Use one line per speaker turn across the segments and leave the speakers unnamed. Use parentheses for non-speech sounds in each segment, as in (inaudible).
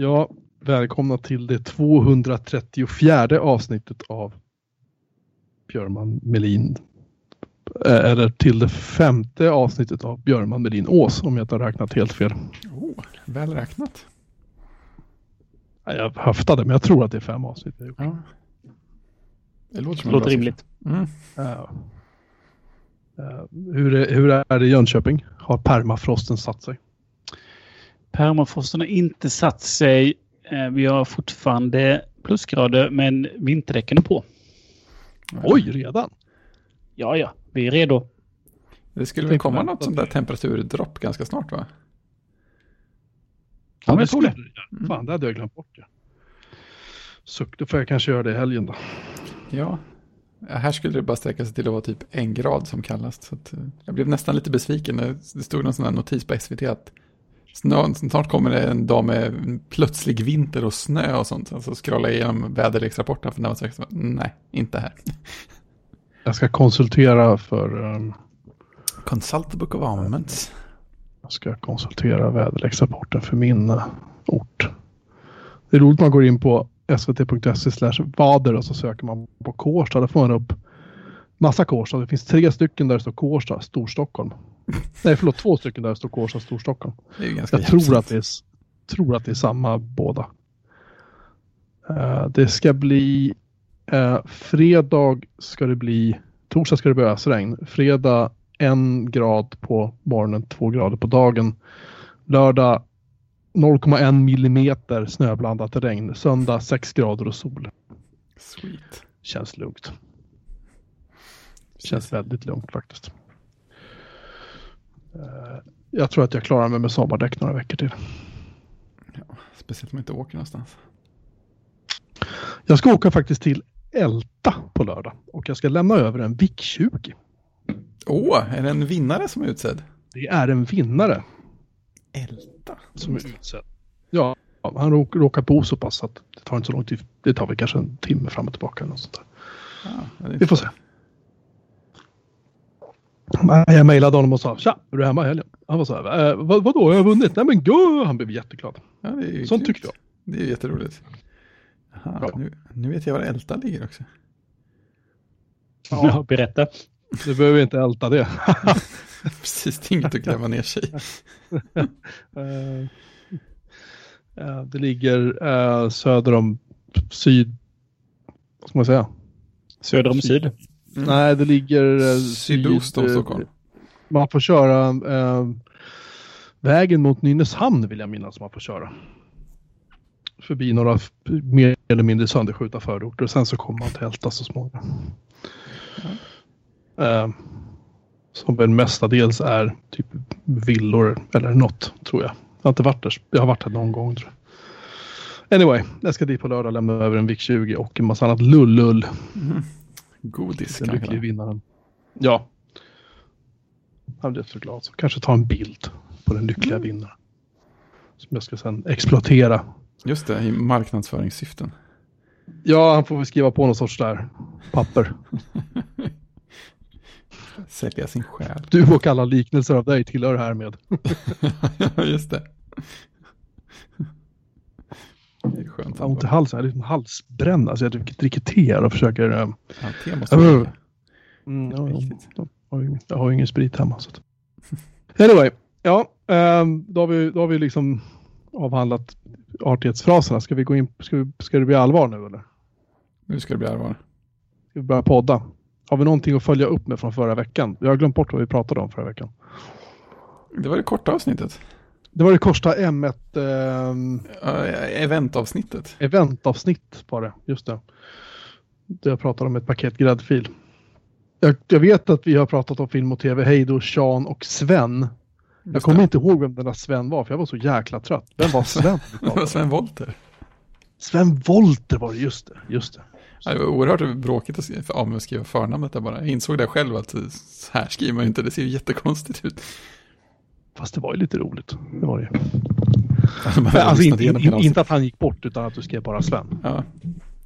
Ja, välkomna till det 234 avsnittet av Björman Melin. Eh, Eller till det femte avsnittet av Björman Melin Ås om jag inte har räknat helt fel.
Oh, väl räknat.
Jag höftade men jag tror att det är fem avsnitt. jag har gjort.
Ja. Det låter som
Det låter rimligt.
Mm.
Ja. Eh, hur, är, hur är det i Jönköping? Har permafrosten satt sig?
Permafrosten har inte satt sig. Eh, Vi har fortfarande plusgrader men vinterdäcken är på.
Oj, redan?
Ja, ja, vi är redo.
Det skulle väl komma något sånt där temperaturdropp ganska snart va?
Ja, men jag tror det.
jag. Fan, det hade jag glömt bort. Ja. Suck, då får jag kanske göra det i helgen då.
Ja. Här skulle det bara sträcka sig till att vara typ en grad som kallast. Så att, eh, jag blev nästan lite besviken när det stod någon sån här notis på SVT att snart, snart kommer det en dag med plötslig vinter och snö och sånt. Alltså scrolla igenom väderleksrapporten för Navasäkerhet. Nej, inte här. (laughs)
Jag ska konsultera för um,
Consult the book of armaments.
Jag ska konsultera väderleksrapporten för min eh, ort. Det är roligt man går in på svt.se slash vader och så söker man på Kårsta. Då får man upp massa Kårsta. Det finns tre stycken där det står Kårsta, Storstockholm. (laughs) Nej, förlåt, två stycken där står Kårsta, Storstockholm.
Det är ju ganska
Jag tror att, det är, tror att det är samma båda. Eh, det ska bli eh, fredag ska det bli, torsdag ska det bli ösregn. Fredag en grad på morgonen, två grader på dagen. Lördag 0,1 millimeter snöblandat regn. Söndag 6 grader och sol.
Sweet.
Känns lugnt. Känns väldigt lugnt faktiskt. Eh, jag tror att jag klarar mig med sommardäck några veckor till.
Ja, speciellt om man inte åker någonstans.
Jag ska åka faktiskt till Älta på lördag och jag ska lämna över en VIC 20.
Åh, är det en vinnare som är utsedd?
Det är en vinnare
Älta.
som är utsedd. Ja, han råk, råkar bo så pass att det tar inte så lång tid. Det tar väl kanske en timme fram och tillbaka eller något sånt där.
Är
Vi får se. Jag mejlade honom och sa tja, är du hemma i helgen? Han var så här, eh, vad, vadå, jag har vunnit? Nej men gud, han blev jätteglad.
Ja, det
Sånt tycker jag.
Det är ju jätteroligt. Jaha,
Ja.
nu, nu vet jag var Älta ligger också.
Ja, (laughs) berätta.
Du behöver inte älta det. (laughs)
Precis, det är inget att gräva ner sig (laughs)
eh, det ligger eh, söder om syd, vad ska man säga?
Söder om syd.
Nej, det ligger eh,
Sydost om Stockholm.
Man får köra eh, vägen mot Nynäshamn vill jag minnas man får köra. Förbi några mer eller mindre sönderskjutna förorter och sen så kommer man till Älta så småningom. Eh, som väl mestadels är typ villor eller något tror jag. Jag har inte varit där. Jag har varit där någon gång tror jag. Anyway, jag ska dit på lördag och lämna över en VIC 20 och en massa annat lull-lull.
Godis
Den
kanske.
lyckliga vinnaren. Ja. Han blev så glad. Så kanske ta en bild på den lyckliga
Mm.
vinnaren. Som jag ska sen exploatera.
Just det, i marknadsföringssyften.
Ja, han får väl skriva på någon sorts där papper. (laughs)
Sälja sin själ.
Du och alla liknelser av dig tillhör härmed. (laughs)
Ja, just det. Det är skönt.
Jag har ont i halsen. Jag är liksom halsbränna. Så jag dricker te och försöker... eh,
Ja, te måste dricka.
Mm, jag, har ju- jag har ju ingen sprit hemma. Så. Anyway, ja, ehm, då, har vi, då har vi liksom avhandlat artighetsfraserna. Ska vi gå in, ska, vi, ska det bli allvar nu eller?
Nu ska det bli allvar.
Ska vi börja podda? Har vi någonting att följa upp med från förra veckan? Jag har glömt bort vad vi pratade om förra veckan.
Det var det korta avsnittet.
Det var det Korsta M1 ehm,
Ja, eventavsnittet.
eventavsnitt var det, just det. Där jag pratade om ett paket gräddfil. Jag, jag vet att vi har pratat om film och tv, Heido, Sean och Sven. Jag
Just
kommer
det.
inte ihåg vem den där Sven var, för jag var så jäkla trött. Vem var Sven? (laughs)
Det var Sven Wollter.
Sven Volter var det, just det. Just det.
Ja, det var oerhört bråkigt att skriva, förnamnet där bara. Jag insåg det själv att så här skriver man inte, det ser ju jättekonstigt ut.
Fast det var ju lite roligt. Det var det ju.
Alltså, har
Alltså, inte,
igenom
inte, att han gick bort, utan att du skrev bara Sven.
Ja,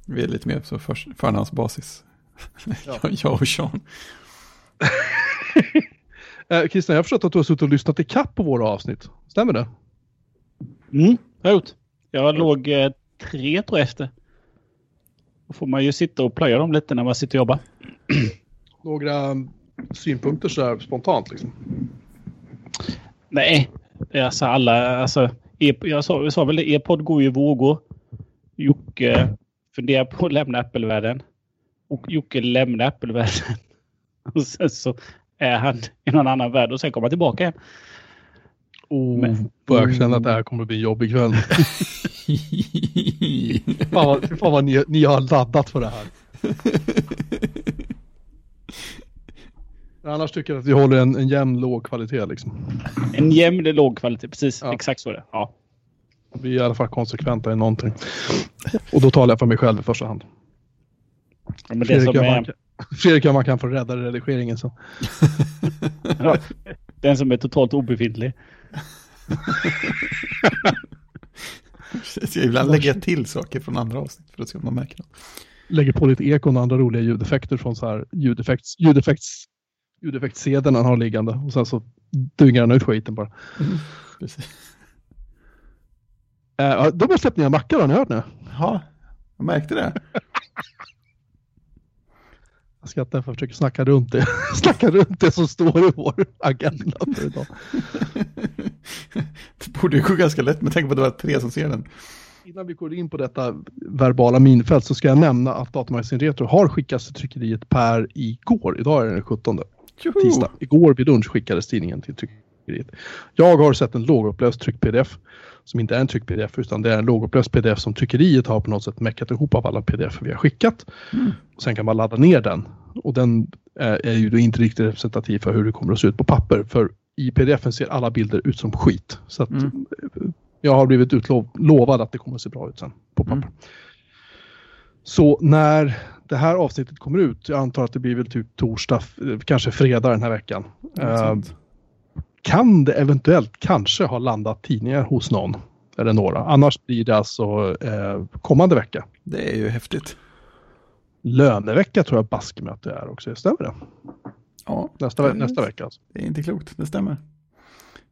vi är lite mer på för, förnamnsbasis.
Ja.
Ja. (laughs) jag och Sean. (laughs)
Eh, Christian, jag har förstått att du har suttit och lyssnat i kapp på våra avsnitt. Stämmer det?
Mm, har jag gjort. Jag låg eh, tre tror jag efter. Då får man ju sitta och plöja dem lite när man sitter och jobbar. (clears throat)
Några synpunkter sådär spontant liksom?
Nej, alltså alla, alltså, e jag, sa, jag sa väl det, e-podd går ju i vågor. Jocke funderar på att lämna Apple-världen. Och Jocke lämnar Apple-världen. (laughs) Och sen så är han i någon annan värld och sen kommer han tillbaka igen.
Oh, Men, börjar känna att det här kommer att bli en jobbig kväll. (laughs) fan vad, fan vad ni, ni har laddat för det här. (laughs) Annars tycker jag att vi håller en, en jämn låg kvalitet liksom.
En jämn låg kvalitet, precis. Ja. Exakt så är det. Ja.
Vi är i alla fall konsekventa i någonting. Och då talar jag för mig själv i första hand.
Ja, men Fredrik,
är... man, (laughs) Fredrik man kan få rädda redigeringen så. (laughs)
ja, den som är totalt obefintlig.
jag ibland lägger jag till saker från andra avsnitt för att se om man märker något.
Lägger på lite ekon och andra roliga ljudeffekter från så här ljudeffekts, ljudeffekts, ljudeffektssedeln han har liggande och sen så dyngar han ut skiten bara. Mm, (laughs) precis. Uh, de har släppt nya mackar har ni hört nu?
Ja, jag märkte det. (laughs)
Jag skrattar för att jag försöker snacka runt det. (laughs) snacka runt det som står i vår agenda för idag.
det borde ju gå ganska lätt med tanke på att det var tre som ser den.
Innan vi går in på detta verbala minfält så ska jag nämna att Datamagasin Retro har skickats till tryckeriet per igår. Idag är det den 17. Tisdag. Igår vid lunch skickades tidningen till tryckeriet. Jag har sett en lågupplöst tryck-pdf som inte är en tryck-pdf utan det är en lågupplöst pdf som tryckeriet har på något sätt meckat ihop av alla pdf vi har skickat. Mm. Och sen kan man ladda ner den och den är, ju då inte riktigt representativ för hur det kommer att se ut på papper. För i pdf ser alla bilder ut som skit. Så mm. jag har blivit utlovad att det kommer att se bra ut sen på papper. Mm. Så när det här avsnittet kommer ut, jag antar att det blir väl typ torsdag, kanske fredag den här veckan. Uh, kan det eventuellt kanske ha landat tidningar hos någon eller några. Annars blir det alltså eh, kommande vecka.
Det är ju häftigt.
Lönevecka tror jag baskmöte är också, stämmer det?
Ja.
Nästa, det, nästa vecka alltså.
Det är inte klokt, det stämmer.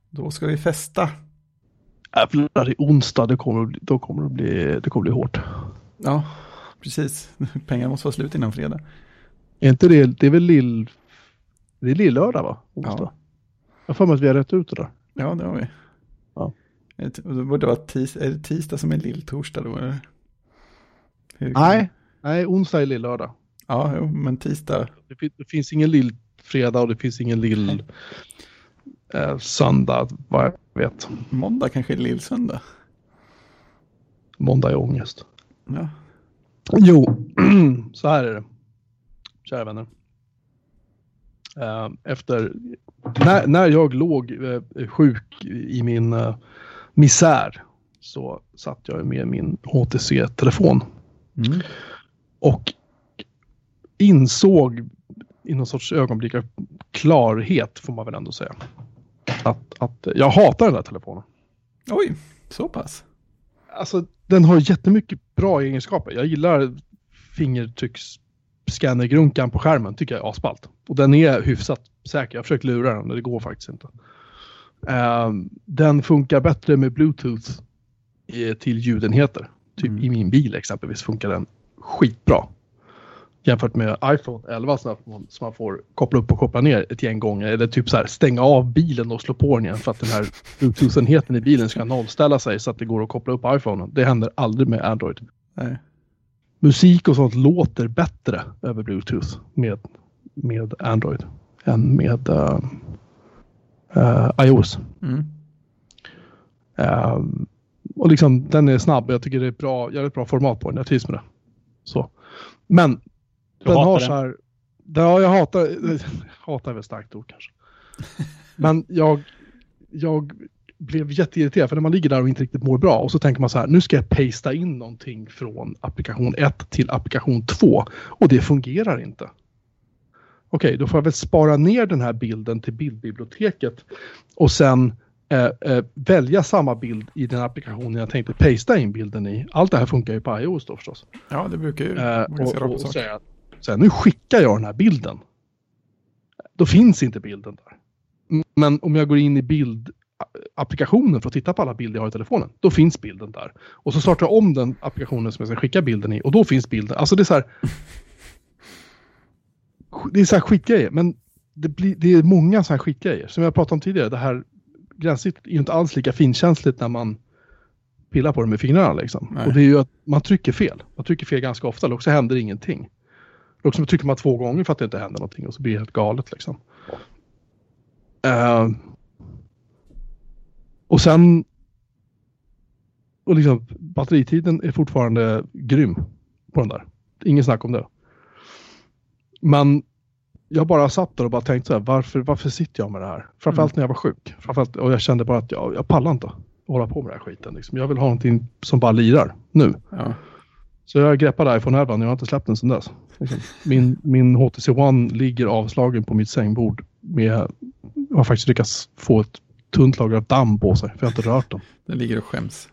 Då ska vi festa.
Jävlar, i onsdag, det kommer, då kommer det, bli, det kommer bli hårt.
Ja, precis. (laughs) Pengarna måste vara slut innan fredag.
Är inte det, det är väl lill... Det är lillördag va? Onsdag. Ja. Jag får mig att vi har rätt ut det där.
Ja, det har vi.
Ja.
Det borde vara tis, är det tisdag som är lilltorsdag då? Eller?
Nej, nej, onsdag är lillördag.
Ja, jo, men tisdag.
Det, finns, det finns ingen lillfredag och det finns ingen lill eh, söndag, vad jag vet.
Måndag kanske är lillsöndag.
Måndag är ångest.
Ja.
Jo, (clears throat) så här är det. Kära vänner. Eh, efter, när, när jag låg eh, sjuk i min uh, misär så satt jag med min HTC-telefon. Mm. Och insåg i någon sorts ögonblick av klarhet får man väl ändå säga. Att, att jag hatar den där telefonen.
Oj, så pass?
Alltså den har jättemycket bra egenskaper. Jag gillar fingertrycks scannergrunkan på skärmen tycker jag är asballt. Och den är hyfsat säker. Jag har försökt lura den men det går faktiskt inte. Uh, den funkar bättre med bluetooth i, till ljudenheter. Typ mm. i min bil exempelvis funkar den skitbra. Jämfört med iPhone 11 som man får koppla upp och koppla ner ett gäng gånger. Eller typ så här stänga av bilen och slå på den igen för att den här bluetooth-enheten i bilen ska nollställa sig så att det går att koppla upp iPhone. Det händer aldrig med Android.
Nej
musik och sånt låter bättre över Bluetooth med, med Android än med uh, uh, iOS.
Mm.
Uh, och liksom den är snabb. Jag tycker det är bra. Ett bra format på den. Jag trivs med det. Så. Men den har den. så här. Ja, jag hatar. (laughs) Hatar är väl starkt ord kanske. (laughs) Men jag, jag blev jätteirriterad för när man ligger där och inte riktigt mår bra och så tänker man så här, nu ska jag pasta in någonting från applikation 1 till applikation 2 och det fungerar inte. Okej, okay, då får jag väl spara ner den här bilden till bildbiblioteket och sen eh, eh, välja samma bild i den applikationen jag tänkte pasta in bilden i. Allt det här funkar ju på iOS då förstås.
Ja, det brukar ju
eh, och, och, och säga, så här, nu skickar jag den här bilden. Då finns inte bilden där. Men om jag går in i bild applikationen för att titta på alla bilder jag har i telefonen. Då finns bilden där. Och så startar jag om den applikationen som jag ska skicka bilden i och då finns bilden. Alltså det är så här. Det är så här skitgrejer, men det, blir, det är många så här skitgrejer. Som jag pratade om tidigare, det här gränssnittet är ju inte alls lika finkänsligt när man pillar på det med fingrarna liksom.
Nej.
Och det är ju att man trycker fel. Man trycker fel ganska ofta, eller också händer ingenting. Eller också trycker man två gånger för att det inte händer någonting och så blir det helt galet liksom. Eh, och sen... Och liksom batteritiden är fortfarande grym på den där. Ingen snack om det. Men jag bara satt där och bara tänkte så här, varför, varför sitter jag med det här? Framförallt när jag var sjuk. Framförallt, och jag kände bara att jag, jag pallar inte att hålla på med den här skiten. Liksom. Jag vill ha någonting som bara lirar nu.
Ja.
Så jag greppade iPhone 11 och jag har inte släppt den sedan dess. Liksom. Min, min HTC One ligger avslagen på mitt sängbord. Med, jag har faktiskt lyckats få ett tunt lager av damm på sig, för jag har inte rört den.
Den ligger och skäms.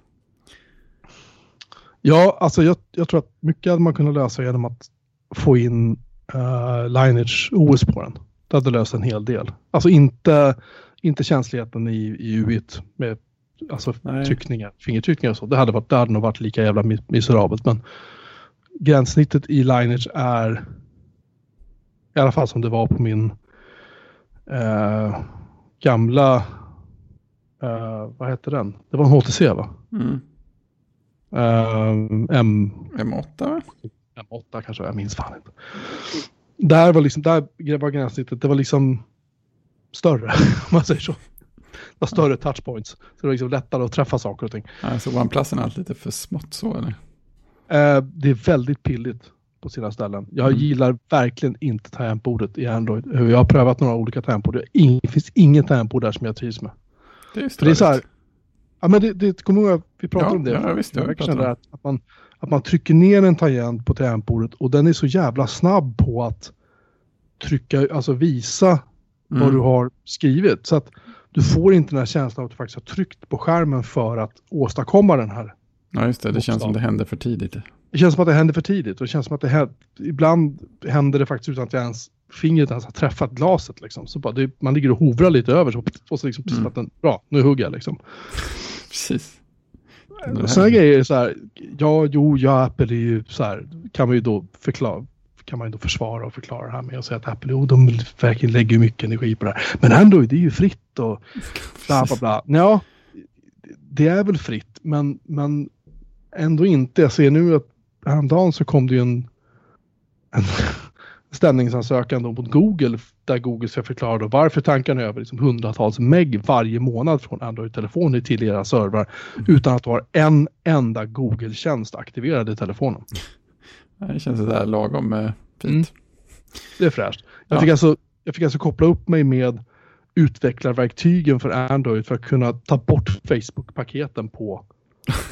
Ja, alltså jag, jag tror att mycket hade man kunnat lösa genom att få in uh, Lineage OS på den. Det hade löst en hel del. Alltså inte, inte känsligheten i, i UI1 med alltså,
Nej.
tryckningar, fingertryckningar och så. Det hade, varit, det hade nog varit lika jävla mis- miserabelt. Men gränssnittet i Lineage är i alla fall som det var på min eh, gamla, eh, vad heter den? Det var en HTC va?
Mm.
Eh, M,
M8 va?
M8 kanske, jag minns fan inte. Där var liksom, där var gränssnittet, det var liksom större, (laughs) om man säger så. (laughs) Var större touchpoints. Så det var liksom lättare att träffa saker och ting.
Alltså OnePlusen är alltid lite för smått så eller?
Eh, det är väldigt pilligt på sina ställen. Jag
Mm.
gillar verkligen inte tangentbordet i Android. Jag har prövat några olika tangentbord. Det finns inget tangentbord där som jag trivs med.
Det är
För det är så här, ja men det, det kommer ihåg, vi pratade
Ja,
om det.
ja, visst,
Jag kände
om.
att, att, man, att man trycker ner en tangent på tangentbordet och den är så jävla snabb på att trycka, alltså visa vad
Mm.
du har skrivit. Så att du får inte den här känslan av att du faktiskt har tryckt på skärmen för att åstadkomma den här.
Ja just det, det känns som det hände för tidigt.
Det känns som att det händer för tidigt och det känns som att det händer, ibland händer det faktiskt utan att jag ens fingret ens har träffat glaset. Liksom. Så bara, det, man ligger och hovrar lite över så, och så liksom, precis
Mm.
att den, bra, nu hugger jag liksom.
Precis.
Sådana grejer är så här, ja, jo, ja, Apple är ju så här, kan man ju då förklara, kan man ju då försvara och förklara det här med att säga att Apple, jo, de verkligen lägger mycket energi på det här. Men Android, det är ju fritt och bla bla bla. Ja, det är väl fritt, men, men ändå inte. Jag ser nu att häromdagen så kom det ju en, en (laughs) stämningsansökan då mot Google där Google ska förklara då varför tankar ni över liksom hundratals meg varje månad från Android-telefoner till era servrar utan att du har en enda Google-tjänst aktiverad i telefonen.
Det känns sådär lagom eh, fint.
Mm. Det är fräscht. Jag,
Ja.
fick alltså, jag fick alltså koppla upp mig med utvecklarverktygen för Android för att kunna ta bort Facebook-paketen på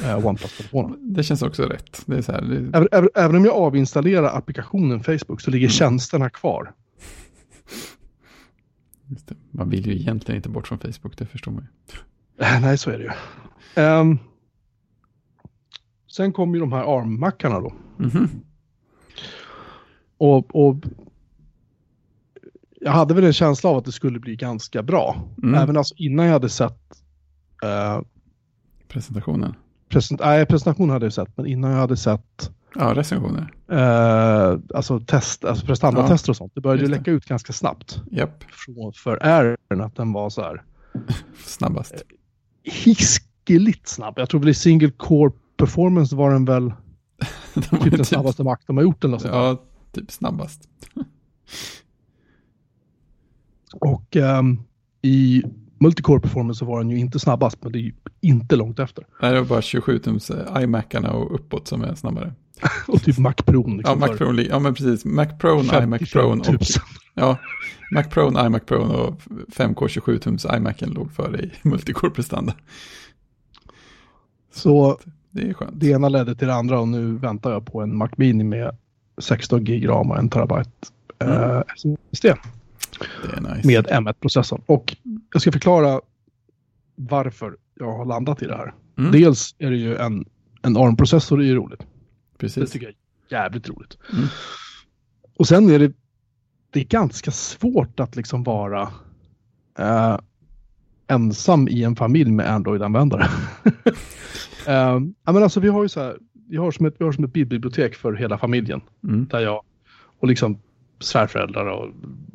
eh, OnePlus-telefonen. (laughs)
Det känns också rätt. Det är så här, det,
Även, även, om jag avinstallerar applikationen Facebook så ligger tjänsterna kvar.
Man vill ju egentligen inte bort från Facebook, det förstår man ju.
Eh, nej, så är det ju. Ehm, sen kom ju de här ARM-mackarna då.
Mhm.
Och, och jag hade väl en känsla av att det skulle bli ganska bra.
Mm.
Även alltså innan jag hade sett eh,
Presentationen.
present, nej, presentationen hade jag sett, men innan jag hade sett
Ja, recensioner.
eh, alltså test, alltså prestandatester och sånt. Det började ju läcka ut ganska snabbt
Japp,
från, för Airen att den var så här (laughs)
snabbast.
hiskeligt snabb. Jag tror väl i single core performance var den väl (laughs)
De var
typ den snabbaste Mac de har gjort eller något sånt.
Ja, typ snabbast. (laughs)
Och ehm, i multicore performance så var den ju inte snabbast, men det är ju inte långt efter.
Nej, det var bara 27-tums eh, iMacarna och uppåt som är snabbare. (laughs)
Och typ Mac Pro.
Ja,
Liksom,
Mac
för
Pro, ja men precis. Mac Pro, iMac Pro
55 000.
och (laughs) ja, Mac Pro, iMac Pro och 5K 27-tums iMacen låg före i multicore prestanda.
Så
Det är skönt.
det ena ledde till det andra och nu väntar jag på en Mac Mini med 16 gig ram och en terabyte eh, SSD
Det är nice.
med M1-processorn. Och jag ska förklara varför jag har landat i det här.
Mm,
Dels är det ju en, en ARM-processor, det är ju roligt. Det
precis.
tycker jag är jävligt roligt.
Mm.
Och sen är det, det är ganska svårt att liksom vara, eh, ensam i en familj med Android-användare. (laughs) ja, men alltså vi har ju så här, vi har som ett, har som ett bildbibliotek för hela familjen.
Mm.
Där jag och liksom svärföräldrar och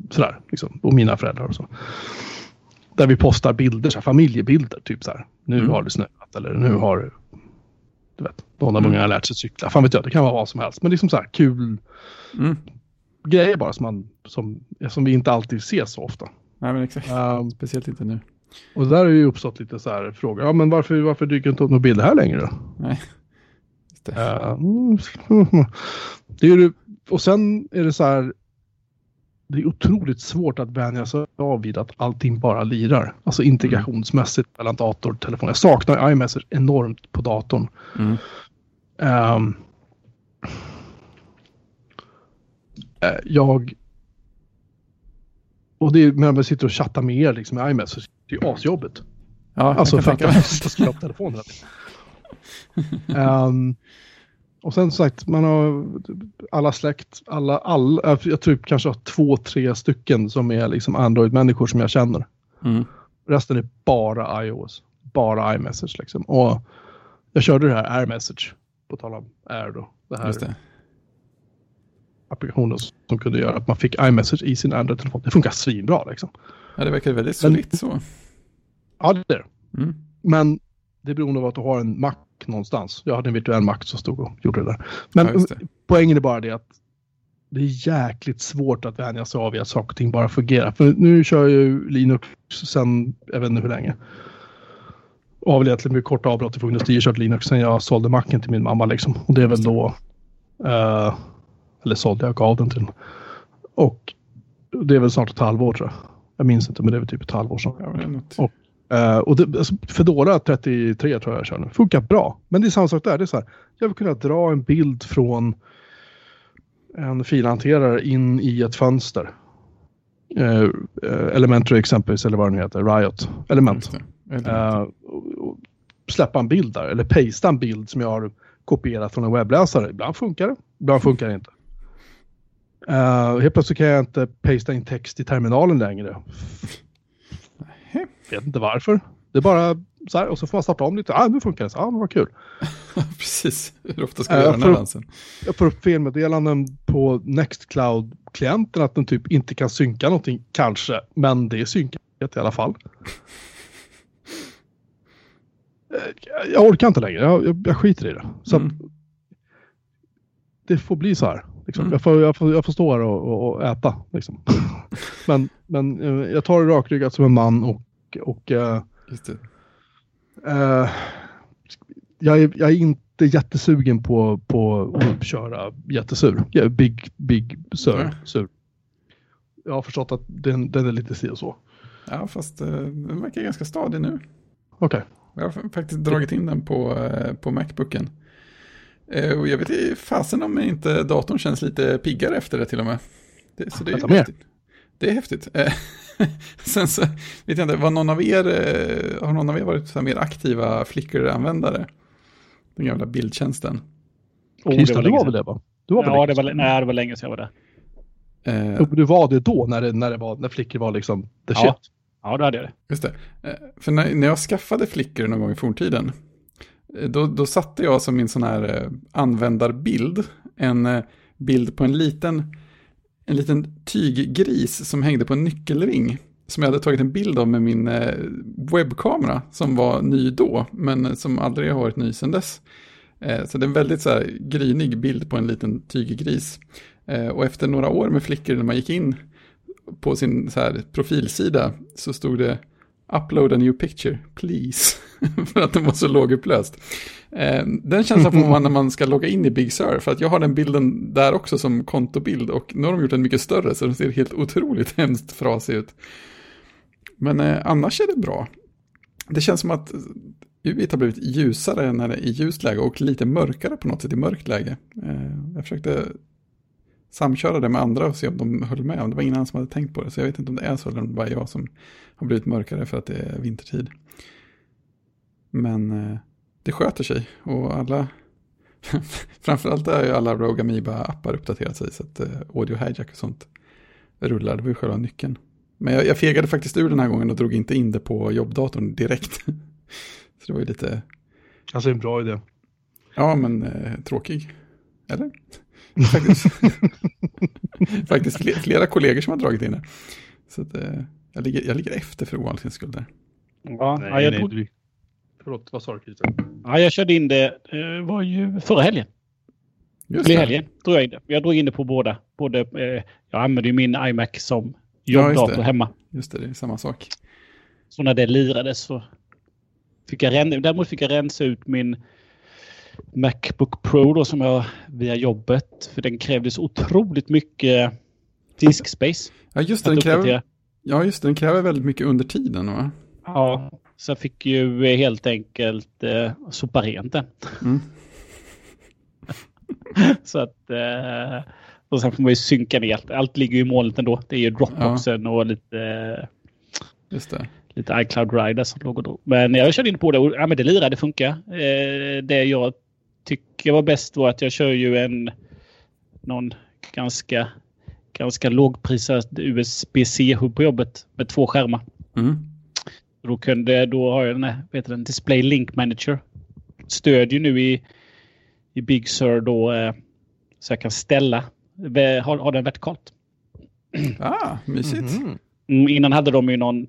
sådär. Liksom, och mina föräldrar och så. Där vi postar bilder, så här, familjebilder. Typ så här. Nu
Mm.
har det snöat eller nu har du vet, någon av
Mm.
ungarna lärt sig cykla. Fan vet jag, det kan vara vad som helst. Men liksom så här kul
Mm.
grejer bara som, man, som, som vi inte alltid ser så ofta.
Nej, men exakt.
Um,
Speciellt inte nu.
och där har ju uppstått lite så här frågor. Ja, men varför, varför dyker inte upp några bilder här längre då?
Nej. Just det.
Eh, det är ju, och sen är det så här. Det är otroligt svårt att vänja sig av vid att allting bara lirar. Alltså integrationsmässigt mellan dator och telefon. Jag saknar iMessage enormt på datorn.
Mm.
Eh, jag... Och det är när man sitter och chattar med er liksom i iMessage. Det är ju asjobbigt.
Ja,
Alltså för att jag måste skriva på telefonen. Um, (laughs) och sen sagt, man har alla släkt, alla, alla, jag tror kanske har två, tre stycken som är liksom Android-människor som jag känner.
Mm.
Resten är bara iOS, bara iMessage liksom. Och jag körde det här AirMessage, på tal om Air då. Det här
Just det.
applikationen som kunde göra att man fick iMessage i sin Android-telefon. Det funkar svinbra liksom.
Ja, det verkar väldigt solitt så.
Ja, det är det.
Mm.
Men det är beroende av att du har en Mac någonstans. Jag hade en virtuell Mac som stod och gjorde det där. Men
Ja, det.
poängen är bara det att det är jäkligt svårt att vänja sig av vid att saker och ting bara fungerar. För nu kör jag ju Linux sen, jag vet inte hur länge. Och har väl egentligen med korta avbrott från industri kört Linux sen jag sålde Macen till min mamma liksom. Och det är väl då, eh, eller sålde jag, gav den till henne. Och det är väl snart ett halvår tror jag. Jag minns inte men det är väl typ ett halvår sedan. Och- Eh, och det, alltså, Fedora 33 tror jag jag kör nu. Funkar bra. Men det är samma sak där. Det är så här, jag vill kunna dra en bild från en filhanterare in i ett fönster. Eh, Elementary exempelvis, eller vad det nu heter. Riot. Element. Och, och släppa en bild där. Eller pasta en bild som jag har kopierat från en webbläsare. Ibland funkar det. Ibland funkar det inte. Uh, helt plötsligt kan jag inte pasta in text i terminalen längre. Vet inte varför. Det är bara så här och så får man starta om lite. Ah, nu funkar det. Så, ah, men vad kul. (laughs)
Precis. Hur ofta ska
Eh,
du göra den här dansen?
Jag får upp felmeddelanden på Nextcloud-klienten att den typ inte kan synka någonting. Kanske, men det är synkat i alla fall. (laughs) Eh, Jag orkar inte längre. Jag, jag, jag skiter i det. Så
Mm.
det får bli så här. Liksom.
Mm.
Jag, får, jag, får, jag får stå här och, och, och äta. Liksom. (laughs) men men eh, jag tar det rakryggat som en man och, och
det.
Eh, jag, är, jag är inte jättesugen på, på att köra jättesur. Jag är big, big sur.
Nej.
sur. Jag har förstått att den, den är lite si och så.
Ja, fast eh, den verkar ganska stadig nu.
Okej.
Jag har faktiskt dragit in den på, eh, på Macbooken. Och jag vet inte fasen om inte datorn känns lite piggare efter det till och med. Det, så det är
Vänta, mer?
häftigt. Det är häftigt. (laughs) Sen så vet jag inte, var någon av er, eh, har någon av er varit så här mer aktiva Flickr-användare? Den gamla bildtjänsten.
Oh,
Christer, du var väl det va? Du var väl
Ja,
det?
det var, nej, det var länge sedan jag var där.
Eh,
Du var det då när, det, när, det var, när flickor var liksom the
Ja.
shit.
Ja, då hade jag det.
Just det. Eh, För när, när jag skaffade Flickr någon gång i forntiden, eh, då, då satte jag som min sån här användarbild, en bild på en liten, en liten tyggris som hängde på en nyckelring. Som jag hade tagit en bild av med min eh, webbkamera, som var ny då, men som aldrig har varit ny sedan dess. Eh, så det är en väldigt så här grynig bild på en liten tyggris. Eh, och efter några år med flickor när man gick in på sin så här profilsida så stod det Upload a new picture, please. (laughs) för att den var så lågupplöst. Eh, den känslan får man när man ska logga in i Big Sur. För att jag har den bilden där också som kontobild. Och nu har de gjort den mycket större så den ser helt otroligt (laughs) hemskt frasig ut. Men eh, annars är det bra. Det känns som att UIT har blivit ljusare när det är i ljust läge och lite mörkare på något sätt i mörkt läge. Eh, jag försökte samköra det med andra och se om de höll med. Det var ingen annan som hade tänkt på det. Så jag vet inte om det är så eller om det bara är jag som har blivit mörkare för att det är vintertid. Men eh, det sköter sig och alla, (laughs) framförallt är ju alla Rogue Amoeba-appar uppdaterat sig så att eh, Audio Hijack och sånt rullar. Det var ju själva nyckeln. Men jag, jag fegade faktiskt ur den här gången och drog inte in det på jobbdatorn direkt. (laughs) Så det var ju lite...
Alltså en bra idé.
Ja, men eh, tråkig. Eller? Faktiskt, (laughs) faktiskt flera, kollegor som har dragit in det. Så att, eh, jag, ligger, jag ligger efter för ovanlighetens skull där.
Ja,
Nej,
ja, jag,
nej, du... Förlåt, vad sa du Christer?
ja, jag körde in det, eh, var ju förra helgen.
Just
i
det.
helgen drog jag in det. Jag drog in det på båda. Både, eh, jag använder ju min iMac som
Ja,
jobbdator
det.
hemma.
Just det, det är samma sak.
Så när det lirades så fick jag rensa, däremot fick jag rensa ut min Macbook Pro då som jag via jobbet. För den krävde så otroligt mycket diskspace.
Ja, just det, den kräver, ja, just det, den kräver väldigt mycket under tiden, va?
Ja, så jag fick ju eh, helt enkelt eh, sopa rent den.
Mm. (laughs)
så att... Eh, och sen får man ju synka ner allt. Allt ligger ju i molnet ändå. Det är ju Dropboxen och lite, eh,
Just det.
lite iCloud Rider som låg och drog. Men jag körde in på det och ja, men det lirade, det funkar. Eh, det jag tycker var bäst var att jag kör ju en någon ganska, ganska lågprisad USB-C-hub på jobbet med två skärmar.
Mm.
Då, kunde, då har jag den här den, Display Link Manager. Stödjer nu i, i Big Sur då eh, så jag kan ställa, ha, ha den vertikalt. (clears throat)
Ah, mysigt.
Mhm.
Mm, innan hade de ju någon,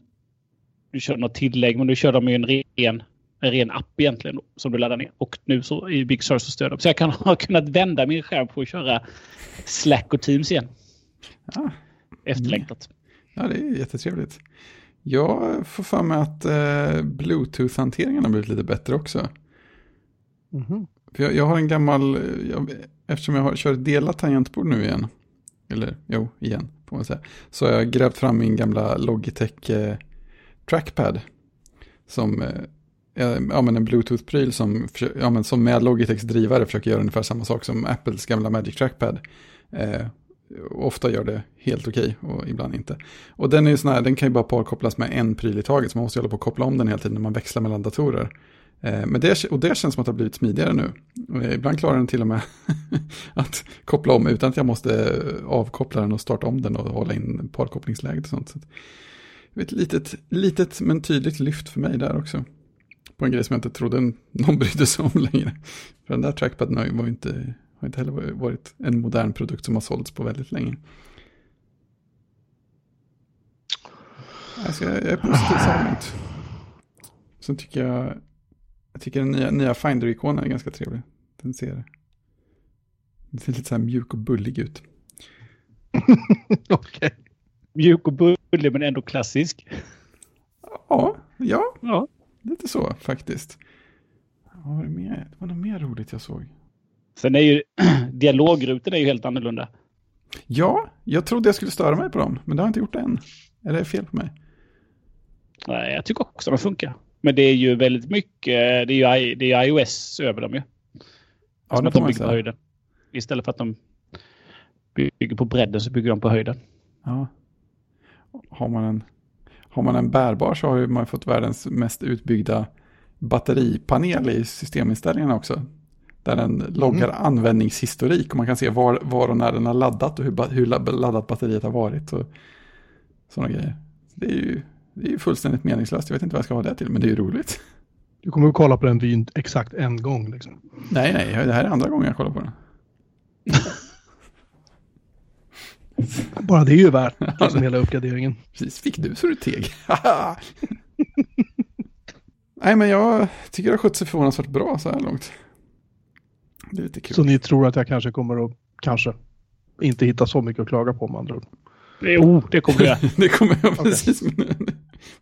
du körde något tillägg, men nu kör de ju en ren, en ren app egentligen då, som du laddar ner. Och nu så i Big Sur så stöder de. Så jag kan ha (laughs) kunnat vända min skärm på att köra Slack och Teams igen.
Ah,
Efterlängtat.
ja, det är jättetrevligt. Jag får för mig att eh, Bluetooth-hanteringen har blivit lite bättre också.
Mhm.
För jag, jag har en gammal, eh, jag, eftersom jag har, kör delat tangentbord nu igen, eller jo, igen får man säga, så har jag grävt fram min gamla Logitech eh, trackpad. Som eh, är ja, men en Bluetooth-pryl som, ja, men som med Logitechs drivare försöker göra ungefär samma sak som Apples gamla Magic Trackpad. Eh, ofta gör det helt okej och ibland inte. Och den är ju sån här, den kan ju bara parkopplas med en pryl i taget, så man måste hålla på och koppla om den hela tiden när man växlar mellan datorer. Eh, Men det, och det känns som att det har blivit smidigare nu. Eh, ibland klarar den till och med (laughs) att koppla om utan att jag måste avkoppla den och starta om den och hålla in parkopplingsläget och sånt. Så ett litet, litet men tydligt lyft för mig där också. På en grej som jag inte trodde (laughs) någon brydde sig om längre. För den där trackpaden har ju inte, har inte heller varit en modern produkt som har sålts på väldigt länge. Alltså jag jag är positivt sannolikt. Sen tycker jag, jag tycker den nya, nya Finder-ikonen är ganska trevlig. Den ser, den ser lite så här mjuk och bullig ut. (laughs)
Okej.
Mjuk och bullig men ändå klassisk.
Ja, ja,
Ja.
Lite så faktiskt. Vad var det mer? Det var något mer roligt jag såg.
Sen är ju (clears throat) dialogrutorna är ju helt annorlunda.
Ja, jag trodde jag skulle störa mig på dem, men det har jag inte gjort än. Eller är det fel på mig?
Nej, jag tycker också de funkar. Men det är ju väldigt mycket, det är ju I- det är iOS över dem ju.
Ja,
Som
det
att
får
de
man
bygger på
säga.
höjden. Istället för att de bygger på bredden så bygger de på höjden.
Ja. Har man en, har man en bärbar så har man fått världens mest utbyggda batteripanel i systeminställningarna också. Där den loggar användningshistorik och man kan se var, var och när den har laddat och hur, hur la- laddat batteriet har varit. Och sådana grejer. Det är ju det är ju fullständigt meningslöst. Jag vet inte vad jag ska ha det till, men det är ju roligt.
Du kommer att kolla på den vyn exakt en gång. Liksom.
Nej, nej, det här är andra gången jag kollar på den. (laughs) (laughs)
Bara det är ju värt liksom, hela uppgraderingen. (laughs)
Precis, fick du så du teg. (laughs) Nej, men jag tycker det har skött sig förvånansvärt bra så här långt. Det är lite kul.
Så ni tror att jag kanske kommer att, kanske, inte hitta så mycket att klaga på med andra ord.
Jo, det kommer jag.
det kommer jag precis. Men,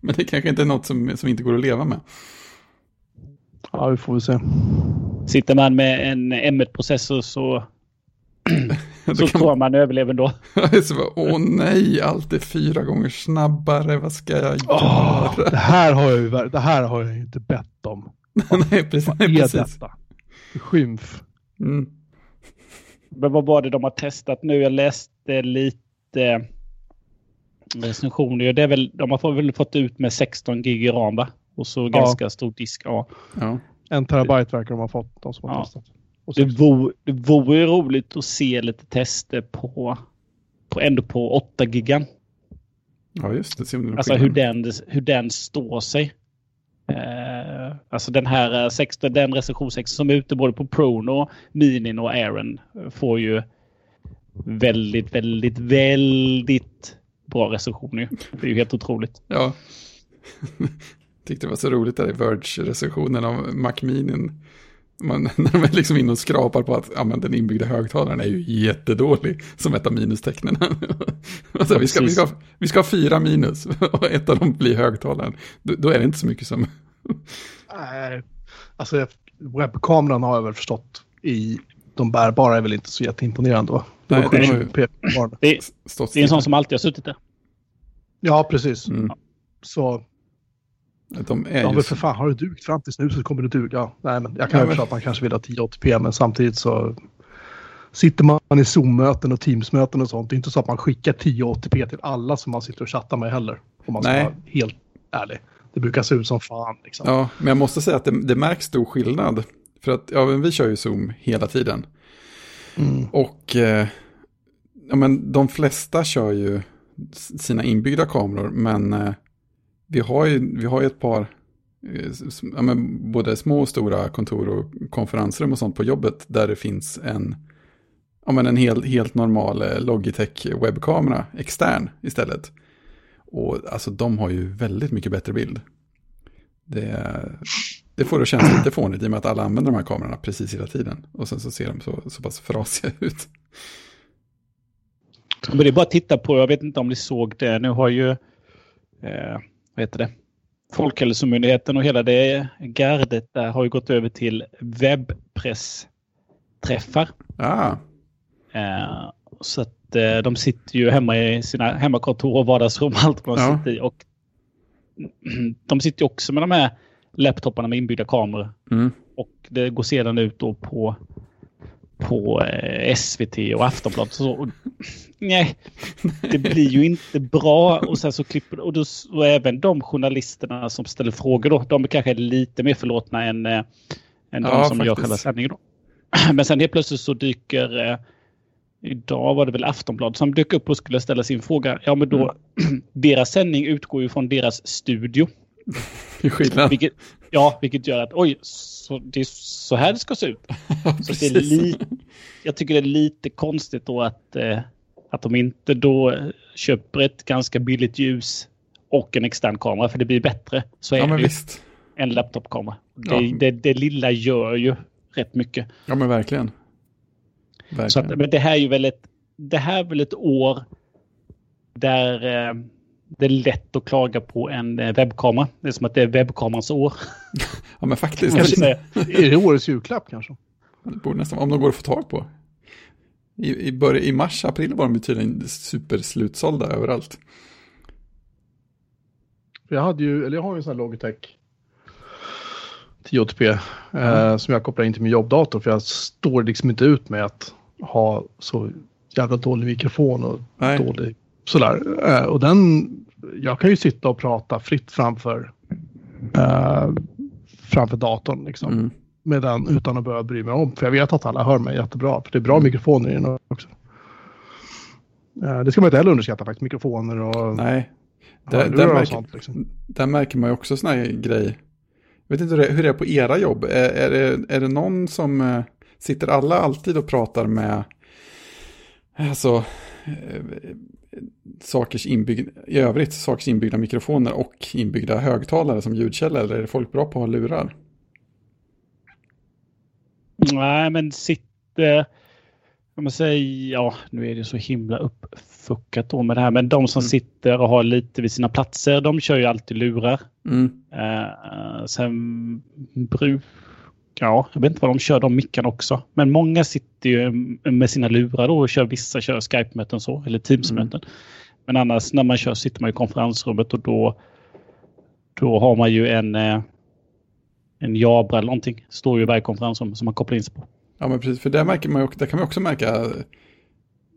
men det kanske inte är något som, som inte går att leva med.
Ja, vi får väl se.
Sitter man med en M1-processor så, (clears throat) så
kan
tror man överlever ändå.
man, (laughs) så bara, Åh nej, allt är fyra gånger snabbare. Vad ska jag göra?
det, här har jag ju, det här har jag inte bett om. (laughs)
nej, precis.
Vad är
precis.
detta? Skymf.
Mm.
Men vad var det de har testat nu? Jag läste lite recensioner. Det är väl, de har väl fått ut med 16 gig ram va? Och så ganska stor disk. Ja.
Ja.
En terabyte verkar de ha fått, de som har
Ja.
testat.
Det, vore, det vore roligt att se lite tester på, på ändå på 8 gigan.
Ja, just det. Det
Alltså hur den, hur den står sig. Eh, alltså den här eh, 16, den recension 6 som är ute både på Prono, Minin och Aaron eh, får ju väldigt, väldigt, väldigt bra recensioner. Det är ju helt otroligt.
Ja. (laughs) Tyckte det var så roligt där i Verge-recensionen av Macminin. Man, (laughs) när de är liksom inne och skrapar på att ja, men den inbyggda högtalaren är ju jättedålig som ett av minustecknen. Och (laughs) så, vi, ska, vi, ska, vi ska ha fyra minus (laughs) och ett av dem blir högtalaren. Då, då är det inte så mycket som...
Nej, alltså webbkameran har jag väl förstått i de bärbara är väl inte så jätteimponerande va? Det
Nej, det ju-.
Det, det är en sån som alltid har suttit där.
Ja, precis.
Mm.
Så
De är
ja,
ju
men för fan, har du dugt fram tills nu så kommer det duga. Nej, men jag kan ju förstå att man kanske vill ha 1080p, men samtidigt så sitter man i Zoom-möten och Teams-möten och sånt. Det är inte så att man skickar 1080p till alla som man sitter och chattar med heller. Om man ska
Nej.
vara helt ärlig. Det brukar se ut som fan liksom.
Ja, men jag måste säga att det, det märks stor skillnad. För att ja, vi kör ju Zoom hela tiden.
Mm.
Och eh, ja, men de flesta kör ju sina inbyggda kameror, men eh, vi, har ju, vi har ju ett par, eh, ja, men både små och stora kontor och konferensrum och sånt på jobbet där det finns en, ja, men en hel, helt normal eh, Logitech webbkamera extern istället. Och alltså de har ju väldigt mycket bättre bild. Det, det får det att kännas lite fånigt i och med att alla använder de här kamerorna precis hela tiden. Och sen så ser de så, så pass frasiga ut.
Men det är bara att titta på, jag vet inte om ni såg det, nu har ju, eh, vad heter det, Folkhälsomyndigheten och hela det gardet där har ju gått över till webbpressträffar.
Ah,
Eh, så att eh, de sitter ju hemma i sina hemmakontor och vardagsrum, allt vad
Ja.
sitter i. Och (clears throat) de sitter ju också med de här laptoparna med inbyggda kameror.
mm.
Och det går sedan ut då på, på eh, SVT och Aftonbladet. Och så. Och, nej, det blir ju inte bra. Och sen så klipper och, då, och även de journalisterna som ställer frågor då, de är kanske lite mer förlåtna än, eh, än de
Ja,
som gör
faktiskt.
själva sändningen. Då. (clears throat) Men sen helt plötsligt så dyker eh, Idag var det väl Aftonbladet som dök upp och skulle ställa sin fråga. Ja, men då, (clears throat) deras sändning utgår ju från deras studio. (laughs)
Det är skillnad.
Vilket, ja, vilket gör att oj, så, det är så här det ska se ut. (laughs) Så det är li, jag tycker det är lite konstigt då att, eh, att de inte då köper ett ganska billigt ljus och en extern kamera för det blir bättre. Så är
Ja,
det
visst.
en laptopkamera. Det,
Ja.
det, det lilla gör ju rätt mycket.
Ja, men verkligen. Verkligen.
Så att, men det här är ju väl ett, det här är väl ett år där eh, det är lätt att klaga på en eh, webbkamera. Det är som att det är webbkamerans år. (laughs)
ja, men faktiskt.
Kanske säga.
Är det årets julklapp kanske?
Det borde nästan, om de går att få tag på. I, i, början, I mars, april var de tydligen superslutsålda överallt.
Jag hade ju, eller jag har ju en sån här Logitech 1080p eh, som jag kopplar in till min jobbdator för jag står liksom inte ut med att ha så jävla dålig mikrofon och
Nej.
dålig sådär. Eh, och den, jag kan ju sitta och prata fritt framför eh, framför datorn liksom.
Mm.
Med den utan att behöva bry mig om. För jag vet att alla hör mig jättebra. För det är bra mikrofoner i den också. Eh, det ska man inte heller underskatta faktiskt. Mikrofoner och
Nej. Där,
hörlurar
där, märker,
sånt. Liksom.
där märker man ju också såna här grejer. Jag vet inte hur det, hur det är på era jobb. Är, är, det, är det någon som eh, sitter alla alltid och pratar med alltså, sakers inbyggda, i övrigt sakers inbyggda mikrofoner och inbyggda högtalare som ljudkälla eller är det folk bra på att ha lurar?
Nej, men sitter... Om man säger, ja, nu är det så himla uppfuckat då med det här, men de som
Mm.
sitter och har lite vid sina platser, de kör ju alltid lurar.
Mm.
Uh, sen bruk... Ja, jag vet inte vad de kör de mickarna också. Men många sitter ju med sina lurar då och kör, vissa kör Skype-möten så, eller Teams-möten. Men annars när man kör sitter man i konferensrummet och då, då har man ju en, eh, en Jabra eller någonting. Står ju i varje konferensrum som man kopplar in sig på.
Ja, men precis, för där, märker man, där kan man också märka,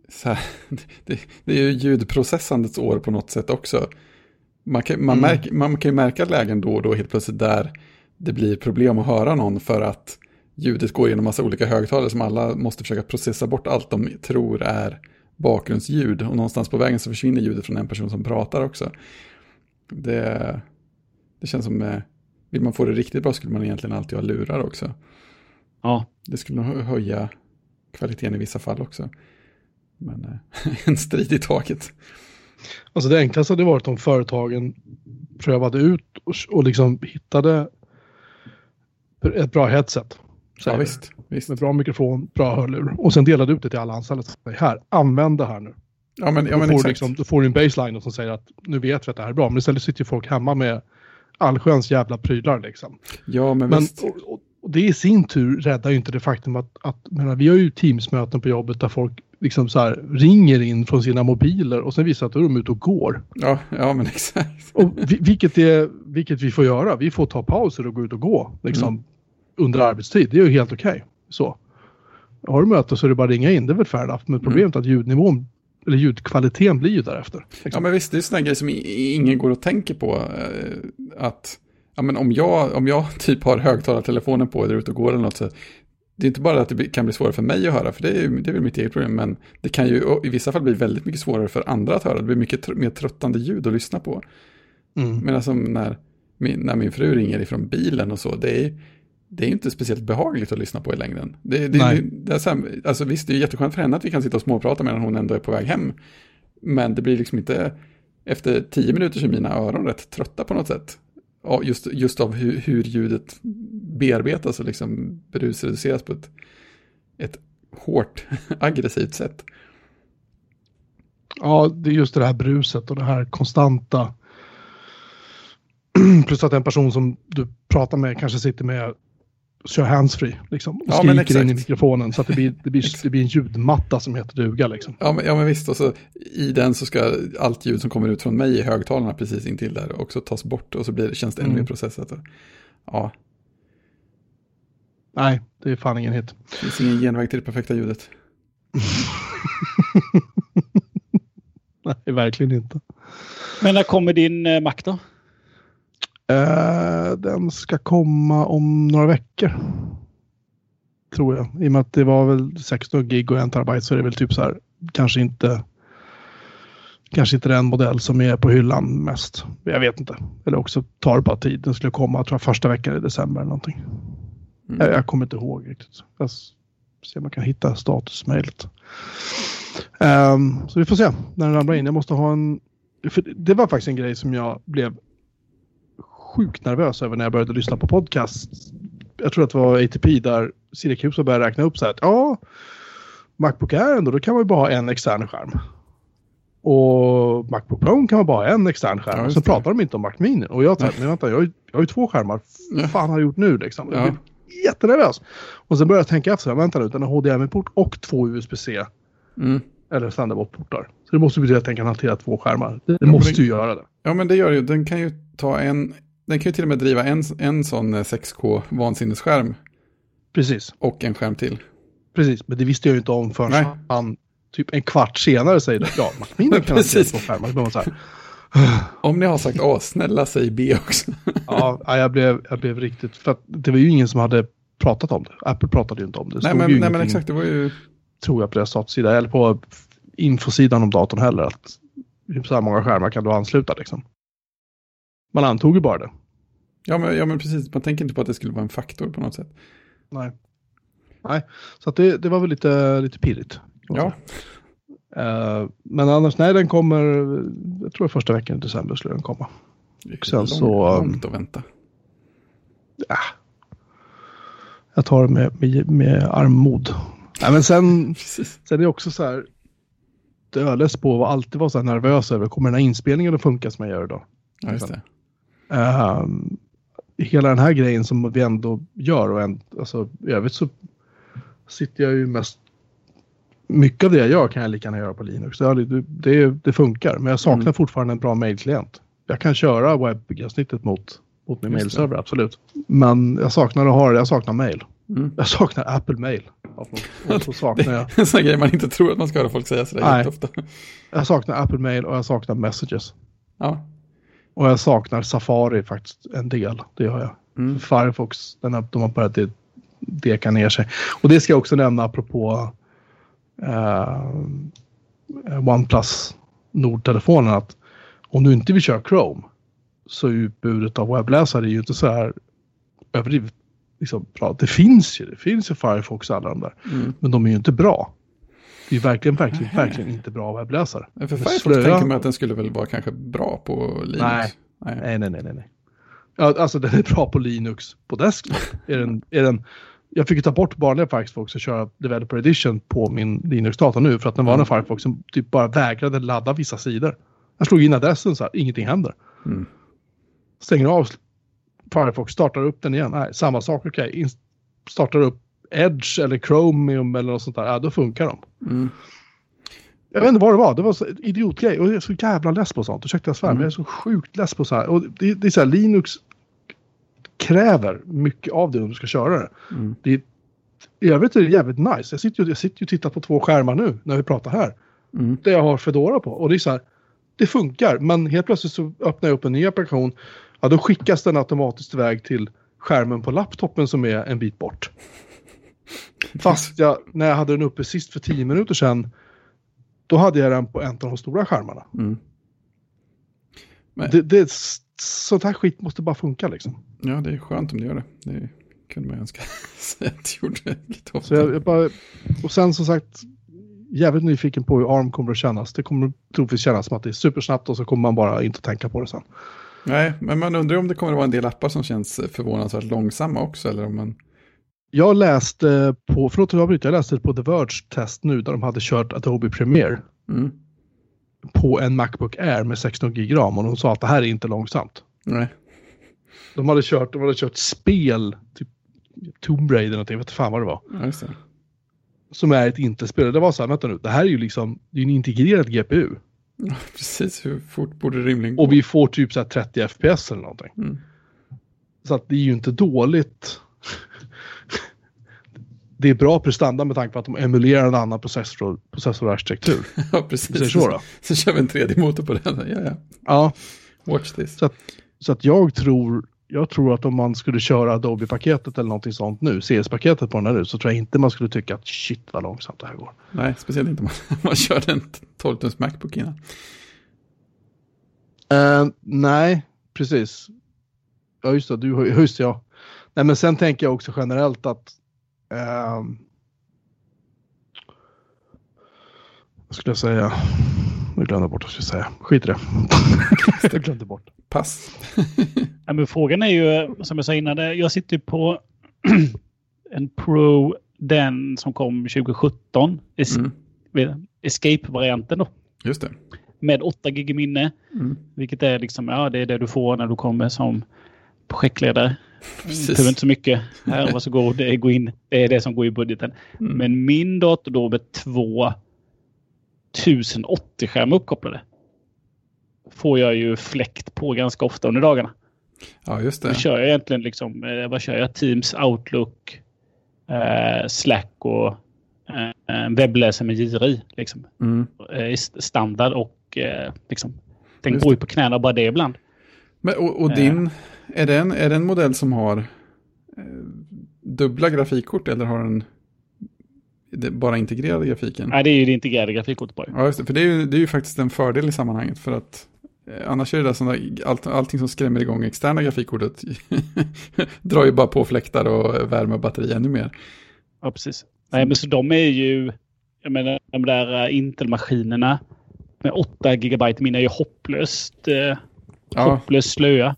så här, (laughs) det, det är ju ljudprocessandets år på något sätt också. Man kan, man,
Mm.
märker, man kan ju märka lägen då och då helt plötsligt där det blir problem att höra någon för att ljudet går genom massa olika högtalare som alla måste försöka processa bort allt de tror är bakgrundsljud och någonstans på vägen så försvinner ljudet från en person som pratar också. Det, det känns som, eh, vill man få det riktigt bra skulle man egentligen alltid ha lurar också.
Ja.
Det skulle nog höja kvaliteten i vissa fall också. Men eh, (laughs) en strid i taget.
Alltså det enklaste hade varit om företagen prövade ut och, och liksom hittade ett bra headset.
Ja, visst, visst.
Med bra mikrofon, bra hörlur. Och sen delade ut det till alla anställda. Här, använd det här nu.
Ja, men, ja, men
får
exakt.
liksom, då får du en baseline som säger att nu vet vi att det här är bra. Men istället sitter ju folk hemma med allsköns jävla prylar liksom.
Ja, men,
Men,
visst.
och, och, och det i sin tur räddar ju inte det faktum att, att menar, vi har ju teamsmöten på jobbet där folk liksom så här ringer in från sina mobiler och sen visar att då är de ute och går.
Ja, ja, men (laughs) exakt.
Och vi, vilket, är, vilket vi får göra. Vi får ta pauser och gå ut och gå liksom,
Mm.
Under arbetstid. Det är ju helt okej. Så. Har du möte så är det bara att ringa in. Det är väl fair enough. Men problemet är att ljudnivån eller ljudkvaliteten blir ju därefter.
Ja,
Liksom.
men visst, det är sådana grejer som ingen går och tänker på. eh, Att, ja, men om jag, om jag (laughs) typ har högtalartelefonen på eller ute och går eller något så det är inte bara att det kan bli svårare för mig att höra, för det är, det är väl mitt eget problem, men det kan ju i vissa fall bli väldigt mycket svårare för andra att höra. Det blir mycket tr- mer tröttande ljud att lyssna på.
Mm.
Men som när min, när min fru ringer ifrån bilen och så, det är, det är inte speciellt behagligt att lyssna på i längden. Det, det,
Nej.
det, det är så här, alltså visst, det är jätteskönt för henne att vi kan sitta och småprata medan hon ändå är på väg hem. Men det blir liksom inte, efter tio minuter så är mina öron rätt trötta på något sätt. Just, just av hur, hur ljudet bearbetas och liksom brusreduceras på ett, ett hårt, (laughs) aggressivt sätt.
Ja, det är just det här bruset och det här konstanta. (clears throat) Plus att en person som du pratar med kanske sitter med kör handsfree liksom, och
Ja,
skriker in i mikrofonen så att det blir, det blir, det blir en ljudmatta som heter duga liksom.
Ja men, ja men visst, och så i den så ska allt ljud som kommer ut från mig i högtalarna precis intill där också tas bort och så blir det, känns det ännu
Mm.
mer processat. Och, ja,
Nej, det är fan ingen hit.
det finns ingen genväg till det perfekta ljudet. (laughs)
Nej, verkligen inte.
Men när kommer din eh, Mac då?
Eh, den ska komma om några veckor. Tror jag. I och med att det var väl 16 gig och en terabyte så är det väl typ så här. Kanske inte. Kanske inte den modell som är på hyllan mest. Jag vet inte. Eller också tar det bara tid. Den skulle komma tror jag, första veckan i december eller någonting.
Mm.
Jag, jag kommer inte ihåg riktigt. Jag ser om jag kan hitta statusmejlet. Ehm, så vi får se när den ramlar in. Jag måste ha en... För det var faktiskt en grej som jag blev sjukt nervös över när jag började lyssna på podcast. Jag tror att det var ATP där Sirius började räkna upp så här att ja, Macbook Air ändå, då kan man ju bara ha en extern skärm. Och Macbook Pro kan man bara ha en extern skärm.
Ja,
och så
det.
pratar de inte om Mac Mini. Och jag tänkte, men vänta, jag har ju, jag har ju två skärmar.
Ja.
Vad fan har jag gjort nu liksom? Jag
Ja.
blev jättenervös. Och sen började jag tänka efter, vänta nu, den har HDMI-port och två USB-C
Mm.
eller Thunderbolt-portar. Så det måste betyda att den kan hantera två skärmar. Det,
men
måste
det-
ju göra det.
Ja men det gör det ju, den kan ju ta en, den kan ju till och med driva en, en sån eh, 6K vansinnesskärm
Precis.
och en skärm till.
Precis, men det visste jag ju inte om förrän
Nej.
han typ en kvart senare säger det. Ja, Mac Mini (laughs) kan
Precis.
två skärmar. Så här,
Om ni har sagt A, snälla säg B också. (laughs)
ja, ja, jag blev, jag blev riktigt, för det var ju ingen som hade pratat om det. Apple pratade ju inte om det. Det
nej, men, nej men exakt, det var ju,
tror jag på deras startsida eller på infosidan om datorn heller. Att typ så här många skärmar kan du ansluta liksom. Man antog ju bara det.
ja men, ja men precis, man tänker inte på att det skulle vara en faktor på något sätt.
Nej. Nej, så att det, det var väl lite, lite pirrigt.
Ja.
Eh, men annars, nej, den kommer, jag tror första veckan i december skulle den komma.
och
sen så, um,
Långt att vänta.
Jag tar det med, med, med armod. Nej, men sen, (laughs) sen är det också så här, döles på att alltid vara så här nervös över, kommer den här inspelningen att funka som jag gör idag?
Ja, just det.
Ehm, hela den här grejen som vi ändå gör och en, alltså, i övrigt så sitter jag ju mest mycket av det jag gör kan jag lika gärna göra på Linux. Det, det, det, det funkar, men jag saknar
Mm.
fortfarande en bra mailklient. Jag kan köra webbgränssnittet mot, mot min mailserver, absolut. Men jag saknar att ha det, jag saknar mail.
Mm.
Jag saknar Apple Mail. Och så saknar jag, (laughs)
En sån grej man inte tror att man ska höra folk säga sådär
Nej.
jätteofta.
jag saknar Apple Mail och jag saknar Messages.
Ja.
Och jag saknar Safari faktiskt en del, det gör jag.
Mm.
Firefox, den har, de har börjat de- deka ner sig. Och det ska jag också nämna apropå eh, OnePlus Nord-telefonen att om du inte vill köra Chrome så är utbudet av webbläsare ju inte så här överdrivet liksom, bra. Det finns ju, det finns ju Firefox och alla de där.
Mm.
Men de är ju inte bra. Det är verkligen, verkligen, verkligen inte bra webbläsare.
För Firefox tänker man att den skulle väl vara kanske bra på Linux?
Nej.
Nej.
Nej, nej, nej, nej. nej. Alltså den är bra på Linux på desktop. (laughs) är den, är den, jag fick ju ta bort vanliga Firefox och köra Developer Edition på min Linux-dator nu för att den vanliga Firefoxen typ bara vägrade ladda vissa sidor. Jag slog in adressen så här, ingenting händer.
Mm.
Stänger av Firefox, startar upp den igen. Nej, samma sak, okej. In- Startar upp Edge eller Chromium eller något sånt där, ja då funkar de.
Mm.
Jag vet inte vad det var, det var så idiotgrej och jag är så jävla less på sånt. Ursäkta jag svär,
Mm.
men jag är så sjukt less på så här. Och det, det är så här, Linux kräver mycket av det om du ska köra det.
Mm.
det är, I övrigt är det jävligt nice. Jag sitter ju jag sitter ju och tittar på två skärmar nu när vi pratar här.
Mm.
Det jag har Fedora på. Och det är så här, det funkar. Men helt plötsligt så öppnar jag upp en ny applikation. Ja, då skickas den automatiskt iväg till skärmen på laptopen som är en bit bort. Fast jag, när jag hade den uppe sist för tio minuter sedan, då hade jag den på en av de stora skärmarna.
Mm.
Det, det, sånt här skit måste bara funka liksom.
Ja, det är skönt om det gör det. Det kunde man önska sig att det gjorde lite ofta.
Så jag, jag bara, och sen som sagt, jävligt nyfiken på hur ARM kommer att kännas. Det kommer troligtvis kännas som att det är supersnabbt och så kommer man bara inte tänka på det sen.
Nej, men man undrar om det kommer att vara en del appar som känns förvånansvärt långsamma också. Eller om man...
Jag läste på, förlåt att jag avbryter, jag läste på The Verge test nu där de hade kört Adobe Premiere
Mm.
på en Macbook Air med 16 gig ram och de sa att det här är inte långsamt.
Nej.
De hade kört, de hade kört spel, typ Tomb Raider eller någonting, jag vet inte fan vad det var.
Det.
Som är ett inte-spel. Det var så här, vänta nu, det här är ju liksom, det är en integrerad GPU.
Ja, (laughs) precis, hur fort borde det rimligen gå?
Och vi får typ så här 30 FPS eller någonting.
Mm.
Så att det är ju inte dåligt. Det är bra prestanda med tanke på att de emulerar en annan processor, processorarkitektur. (laughs)
Ja, precis.
så då.
Så kör vi en 3D-motor på den. Ja, ja.
Ja,
Watch this.
så att, så att jag tror, jag tror att om man skulle köra Adobe-paketet eller någonting sånt nu, CS-paketet på den här nu, så tror jag inte man skulle tycka att shit vad långsamt det här går.
Nej, speciellt inte om man, (laughs) man kör en 12-tums Macbook innan.
Eh, nej, precis. Ja, just det. Du, just ja. Nej, men sen tänker jag också generellt att... ehm, vad skulle jag säga? Jag glömde bort vad jag skulle säga. Skit i det. jag glömde bort.
Pass. (laughs)
Ja, men frågan är ju, som jag sa innan, jag sitter på (clears throat) en Pro, den som kom 2017. Es-
Mm.
Escape-varianten då.
Just det.
Med 8 gig minne.
Mm.
Vilket är liksom, ja det är det du får när du kommer som projektledare.
Precis.
Behöver inte så mycket. Här, varsågod, det, gå in. det är det som går i budgeten.
Mm.
Men min dator då med två 1080-skärmar uppkopplade. Får jag ju fläkt på ganska ofta under dagarna.
Ja, just
Då
det.
kör jag egentligen liksom, eh, vad kör jag? Teams, Outlook, eh, Slack och eh, webbläsare med JRI. Liksom.
Mm.
Eh, standard och eh, liksom,
Just
går ju
det.
på knäna bara det ibland.
Men, och, och
Eh.
din, är det, en, är det en modell som har eh, dubbla grafikkort eller har den bara integrerade grafiken?
Nej, det är ju det integrerade grafikkortet bara.
Ja, just det. För det är, ju, det är ju faktiskt en fördel i sammanhanget. För att eh, annars är det där som där, allt, allting som skrämmer igång externa grafikkortet (laughs) drar ju bara på fläktar och värme och batteri ännu mer.
Ja, precis. Nej, men så de är ju, jag menar de där uh, Intel-maskinerna med 8 GB minne är ju hopplöst, eh,
Ja,
hopplöst slöa.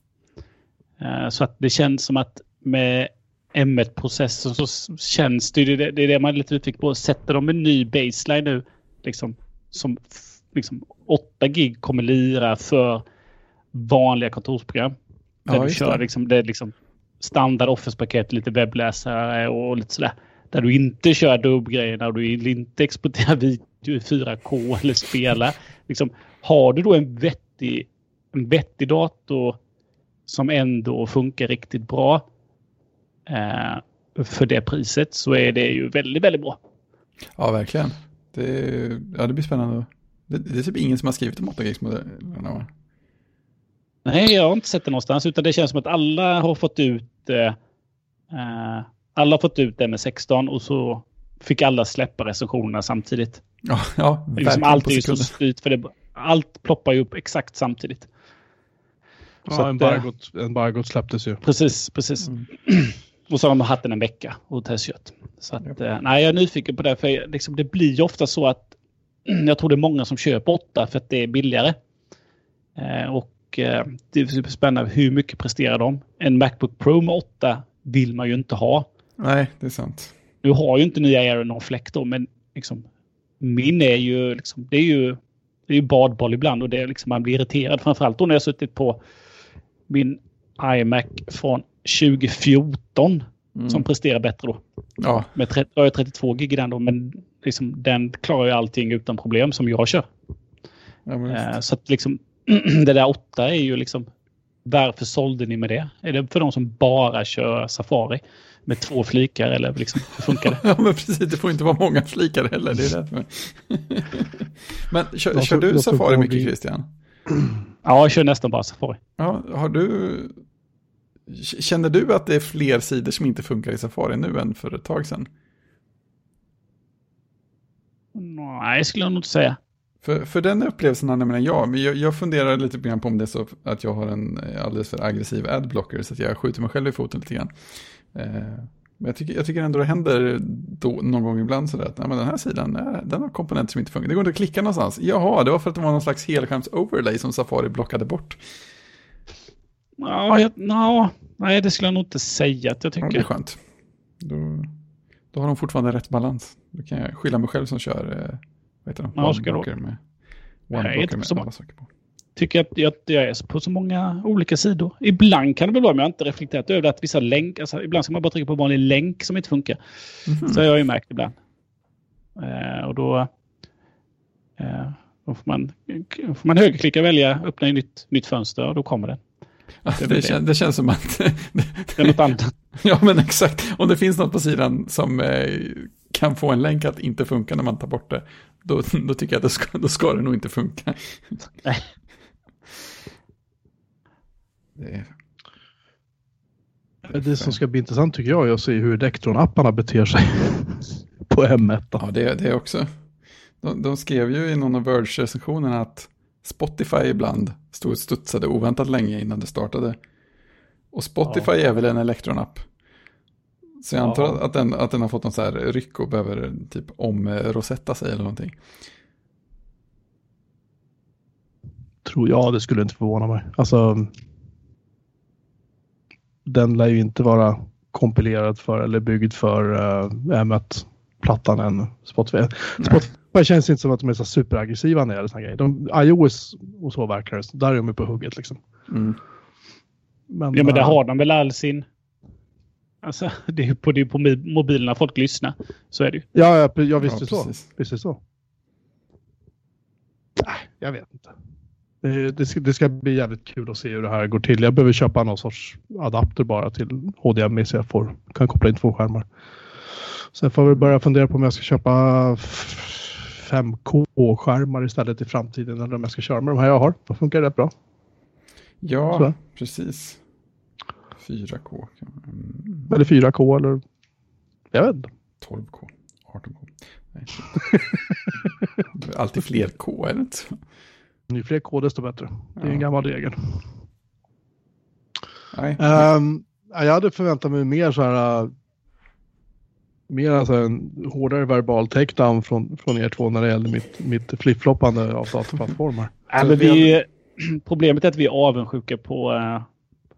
Eh, så att det känns som att med M1-processorn så känns det, ju- det, det är det man är lite nyfiken på. Sätter de en ny baseline nu, liksom, som liksom 8 gig kommer lira för vanliga kontorsprogram. Där
Ja,
du kör
det.
liksom, det är liksom standard Office-paket, lite webbläsare och lite sådär. Där du inte kör Adobe-grejerna och du inte exporterar (laughs) video i 4K eller spelar. Liksom, har du då en vettig, en vettig dator som ändå funkar riktigt bra eh, för det priset så är det ju väldigt, väldigt bra.
ja verkligen. Det, ja, det blir spännande. Det, det är typ ingen som har skrivit om 8 gigs modellerna va?
Nej, jag har inte sett det någonstans utan det känns som att alla har fått ut eh, eh, alla har fått ut det med 16 och så fick alla släppa recensionerna samtidigt.
Ja, ja
liksom
verkligen
allt
på
är ju så
sekunden.
styrt för det, allt ploppar ju upp exakt samtidigt.
Ja, embargot, embargot släpptes ju.
Precis, precis.
Mm. (clears throat)
Och så har de haft den en vecka och testkört. Så att, eh, nej, jag är nyfiken på det. För liksom, det blir ju ofta så att (clears throat) jag tror det är många som köper 8 för att det är billigare. Eh, och eh, det är superspännande. Hur mycket presterar de? En Macbook Pro med 8 vill man ju inte ha.
Nej, det är sant.
Nu har ju inte nya Air någon fläkt då, men liksom, min är ju, liksom, det är ju, det är ju badboll ibland och det är liksom, man blir irriterad. Framförallt då när jag suttit på min iMac från 2014
Mm.
som presterar bättre då.
Ja,
Med 30, jag har 32 gig i den då, men liksom, den klarar ju allting utan problem som jag kör.
ja
Eh, så att liksom, (clears throat) det där 8 är ju liksom, varför sålde ni med det? Är det för de som bara kör Safari med två flikar eller liksom, hur funkar det? (laughs)
Ja, men precis. Det får inte vara många flikar heller. Det är därför. (laughs) men kör, kör du Safari mycket, Christian? (clears throat)
Ja, jag kör nästan bara Safari.
Ja, har du... Känner du att det är fler sidor som inte funkar i Safari nu än för ett tag sedan?
Nej, skulle jag nog inte säga.
För, för den upplevelsen har nämligen jag, men jag, jag funderar lite grann på om det är så att jag har en eh, alldeles för aggressiv adblocker så att jag skjuter mig själv i foten lite grann. Eh, men jag tycker, jag tycker ändå det händer då, någon gång ibland sådär att nej, men den här sidan, nej, den har komponenter som inte funkar. Det går inte att klicka någonstans. Jaha, det var för att det var någon slags helskärms-overlay som Safari blockade bort.
Ja, jag, no, nej, det skulle jag nog inte säga att jag
Ja, det är
tycker.
skönt. Då, då har de fortfarande rätt balans. Då kan jag skylla mig själv som kör, eh, vad heter de,
Ja,
med,
Nej,
OneBlocker med alla saker på.
Tycker att jag, jag är på så många olika sidor. Ibland kan det väl vara, men jag har inte reflekterat över det, att vissa länk, alltså ibland ska man bara trycka på vanlig länk som inte funkar.
Mhm.
Så har jag ju märkt ibland. Eh, och då, eh, då får man, får man högerklicka, välja, öppna ett nytt, nytt fönster och då kommer den.
Ja,
det
det, kän, det känns som att... (laughs)
Det är något annat.
ja, men exakt. Om det finns något på sidan som eh, kan få en länk att inte funka när man tar bort det, då, (laughs) då tycker jag att det ska, då ska det nog inte funka.
Nej.
Det är,
Det som ska bli intressant tycker jag är att se hur Dectron-apparna beter sig (laughs) på M1. då.
ja, det, det också. De, de skrev ju i någon av Verge-recensionerna att Spotify ibland stod och studsade oväntat länge innan det startade. Och Spotify
Ja.
är väl en Electron-app. Så jag
Ja.
antar att den, att den har fått någon så här ryck och behöver typ omrosetta sig eller någonting.
Tror jag, det skulle inte förvåna mig. Alltså, den lär ju inte vara kompilerad för eller byggd för uh, M1-plattan än Spotify. Spotify känns inte som att de är så superaggressiva när det gäller såna grejer. De, iOS och så verkar det, där är de på hugget liksom.
Mm.
Men,
Ja, men där
eh,
har de väl all sin... Alltså, (laughs) det är ju på, det är på mobilerna folk lyssnar. Så är det ju.
Ja, ja, ja visst
Ja,
är så. Visst är så. Nej, jag vet inte. Det, ska, det ska bli jävligt kul att se hur det här går till. Jag behöver köpa någon sorts adapter bara till HDMI så jag får, kan koppla in två skärmar. Sen får jag väl börja fundera på om jag ska köpa f- 5K-skärmar istället i framtiden eller om jag ska köra med de här jag har. De funkar rätt bra.
Ja,
Så.
precis. 4K, kan man- mm,
Eller 4K eller jag vet inte.
12K, 18K. Nej. (laughs) Alltid fler K, är det inte?
Ju fler K desto bättre. Det är en gammal regel.
Nej.
Ja, jag hade förväntat mig mer så här. äh, Mer alltså en hårdare verbal takedown från, från er två när det gäller mitt, mitt flippfloppande av datorplattformar. (laughs)
Ja, men vi, (clears throat) problemet är att vi är avundsjuka på uh,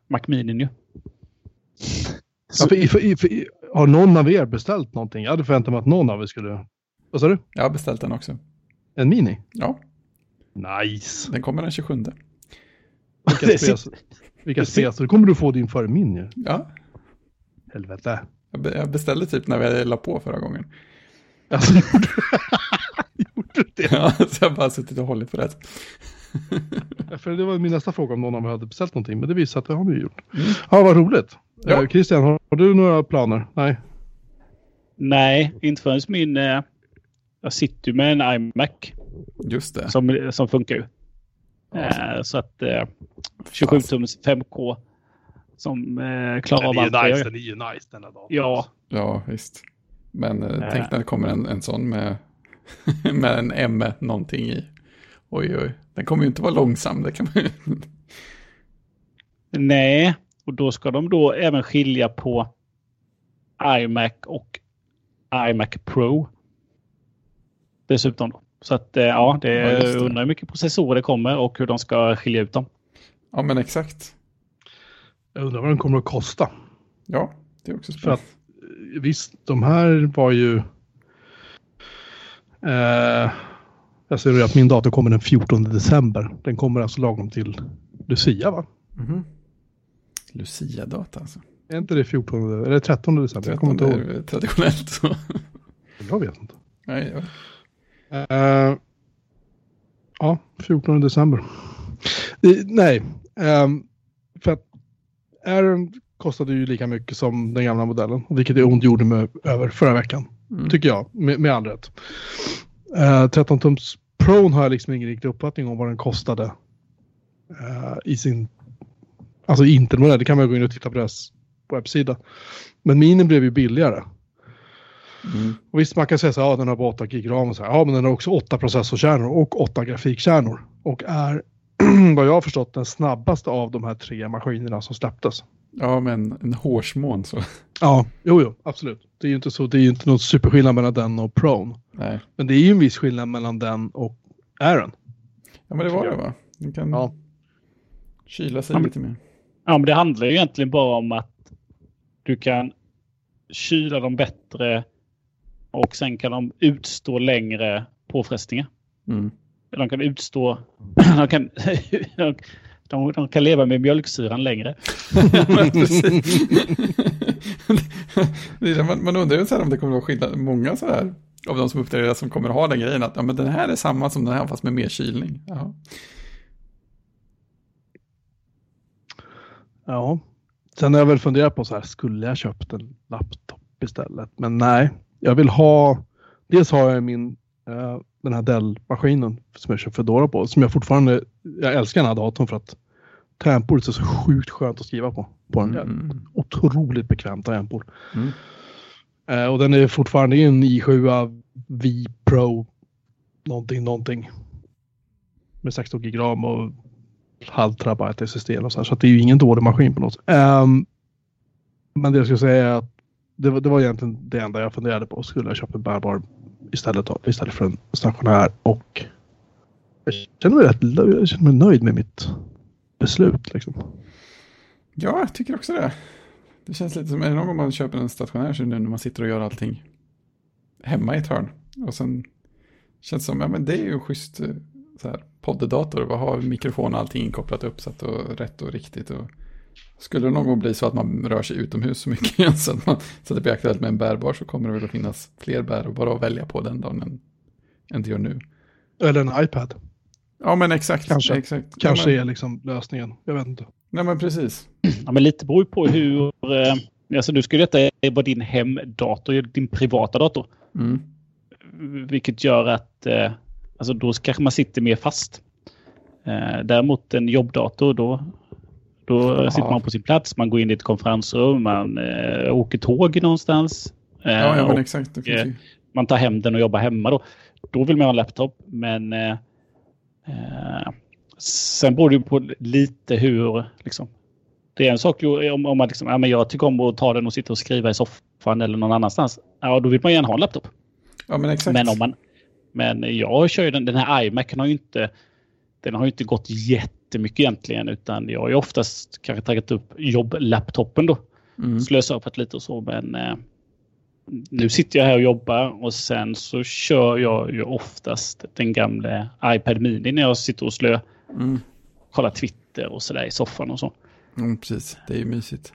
Mac Mini ju. (laughs)
Ja, för, för, för, har någon av er beställt någonting? Jag hade förväntat mig att någon av er skulle... Vad sa du?
Jag har beställt den också.
En Mini?
Ja,
Nice!
den kommer den 27. (laughs)
Vilka spes, vilka spes. Då kommer du få din före min ju.
Ja,
Helvete.
jag be- jag beställde typ när vi la på förra gången. (laughs)
Alltså, gjorde du gjorde du det?
Ja, så jag bara suttit och hållit på det.
Ja, För det var min nästa fråga om någon av er hade beställt någonting. Men det visar att det har ni gjort.
Mm.
Ja, vad roligt.
Ja.
Eh, Christian, har, har du några planer? Nej.
Nej, inte förrän min... eh, jag sitter ju med en iMac
Just det.
som, som funkar ju. Eh, så att uh, 27 tums 5K som uh, klarar av allt.
den är ju nice den här datorn.
Ja,
Ja, visst. Men eh,
Nej.
tänk när det kommer en, en sån med (laughs) Med en M någonting i. Oj, oj. Den kommer ju inte vara långsam. Det kan man ju... (laughs)
Nej, och då ska de då även skilja på iMac och iMac Pro. Dessutom då. Så att eh, ja, det,
Ja, det.
undrar hur mycket processorer det kommer och hur de ska skilja ut dem.
Ja, men exakt.
Jag undrar vad den kommer att kosta.
Ja, det är också
För
spännande.
att eh, visst, de här var ju... Eh, jag ser ju att min dator kommer den 14 december. Den kommer alltså lagom till Lucia va?
Mhm. Lucia-data alltså.
Är inte det 14 eller 13 december? Jag kommer inte ihåg.
Traditionellt så.
Jag vet inte.
Nej, ja.
Eh, ja, 14 december. Eh, nej, ehm, för att Aaron kostade ju lika mycket som den gamla modellen. Vilket är ont gjorde med över förra veckan.
Mm.
Tycker jag, med, med all rätt. Uh, 13 tums Pro har jag liksom ingen riktig uppfattning om vad den kostade. eh, I sin, alltså intermodell, det kan man gå in och titta på deras webbsida. Men minen blev ju billigare.
Mm.
Och visst, man kan säga så här, ja den har bara 8 gig ram och så här, ja men den har också 8 processorkärnor och 8 grafikkärnor. Och är, (clears throat) vad jag har förstått, den snabbaste av de här tre maskinerna som släpptes.
ja, men en hårsmån så.
Ja, jo, jo, absolut. Det är ju inte så, det är ju inte någon superskillnad mellan den och Prone.
Nej.
Men det är ju en viss skillnad mellan den och Aaron.
Ja, men det var det va? Den kan
Ja.
kyla sig
Ja, men-
lite mer.
Ja, men det handlar ju egentligen bara om att du kan kyla dem bättre och sen kan de utstå längre påfrestningar.
Mm.
De kan utstå... (clears throat) De kan, (laughs) de, de kan leva med mjölksyran längre. (laughs)
Man, man undrar ju så här om det kommer att vara skillnad, många så här av de som uppdaterar som kommer att ha den grejen att ja, men den här är samma som den här fast med mer kylning. Jaha.
Ja. Sen har jag väl funderat på så här, skulle jag köpt en laptop istället? Men nej, jag vill ha, dels har jag min, eh, den här Dell-maskinen som jag kör Fedora på, som jag fortfarande, jag älskar den här datorn för att tangentbordet är så sjukt skönt att skriva på. på den.
Mm.
Otroligt bekvämt tangentbord.
Mm.
Eh, och den är fortfarande en i7 V Pro någonting, någonting. Med 16 gig ram och halv terabyte SSD och så, här, så det är ju ingen dålig maskin på något. Ehm, men det jag skulle säga är att det var, det var egentligen det enda jag funderade på. Skulle jag köpa en bärbar istället, då, istället för en stationär? Och jag känner mig, rätt, jag känner mig nöjd med mitt beslut. Liksom.
Ja, jag tycker också det. Det känns lite som, är det någon gång man köper en stationär så är det nu när man sitter och gör allting hemma i ett hörn. Och sen känns det som, ja men det är ju en schysst eh, så här, poddedator. Vad har mikrofon och allting inkopplat uppsatt och rätt och riktigt. Och skulle det någon gång bli så att man rör sig utomhus så mycket (laughs) igen så att, man, så att det blir aktuellt med en bärbar så kommer det väl att finnas fler bär och bara att välja på den dagen än, än det gör nu.
Eller en iPad.
Ja men exakt.
Kanske.
exakt.
Kanske
ja, men,
är liksom lösningen. Jag vet inte.
Nej men precis. (clears throat)
Ja, men lite beror ju på hur... Eh, alltså du skulle detta vara din hemdator, din privata dator.
Mm.
Vilket gör att eh, alltså då kanske man sitter mer fast. Eh, däremot en jobbdator då, då
Ja.
sitter man på sin plats, man går in i ett konferensrum, man eh, åker tåg någonstans. Eh,
Ja, ja men
och
exakt.
Eh, man tar hem den och jobbar hemma då. Då vill man ha en laptop. Men eh, eh, sen beror det ju på lite hur liksom. Det är en sak om, om man liksom, ja, men jag tycker om att ta den och sitta och skriva i soffan eller någon annanstans. Ja, då vill man gärna ha en laptop.
Ja men exakt.
Men om man, men jag kör ju den, den här iMacen har ju inte, den har ju inte gått jättemycket egentligen utan jag har ju oftast kanske tagit upp jobblaptopen då
Mm.
slösat lite och så men eh, nu sitter jag här och jobbar och sen så kör jag ju oftast den gamla iPad Mini när jag sitter och slö,
Mm.
kollar Twitter och sådär i soffan och så.
Mm, precis, det är ju mysigt.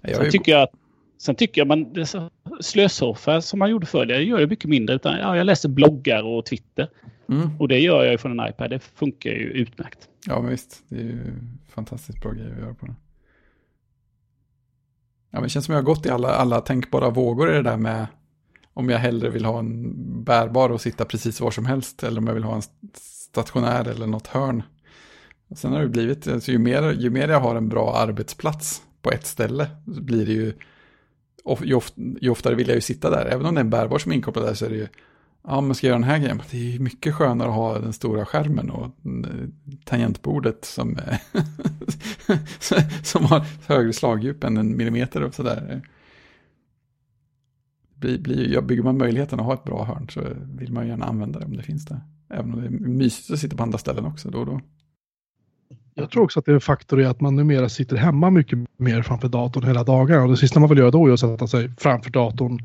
Jag
Sen tycker jag att Sen tycker jag man slösoffa som man gjorde förr, det gör jag mycket mindre. Utan, ja, jag läser bloggar och Twitter.
Mm.
Och det gör jag från en iPad. Det funkar ju utmärkt.
Ja, men visst. Det är ju fantastiskt bra grejer att göra på den. Ja, men det känns som jag har gått i alla, alla tänkbara vågor i det där med om jag hellre vill ha en bärbar och sitta precis var som helst eller om jag vill ha en stationär eller något hörn. Och sen har det blivit, alltså ju, mer, ju mer jag har en bra arbetsplats på ett ställe så blir det ju, ju, of, ju oftare vill jag ju sitta där. Även om det är en bärbar som är inkopplad där så är det ju ja men ska jag göra den här grejen? Det är ju mycket skönare att ha den stora skärmen och eh, tangentbordet som, (laughs) som har högre slagdjup än en millimeter och sådär. Blir, blir, bygger man möjligheten att ha ett bra hörn så vill man gärna använda det om det finns där. Även om det är mysigt att sitta på andra ställen också då och då.
Jag tror också att det är en faktor i att man numera sitter hemma mycket mer framför datorn hela dagarna. Och det sista man vill göra då är att sätta sig framför datorn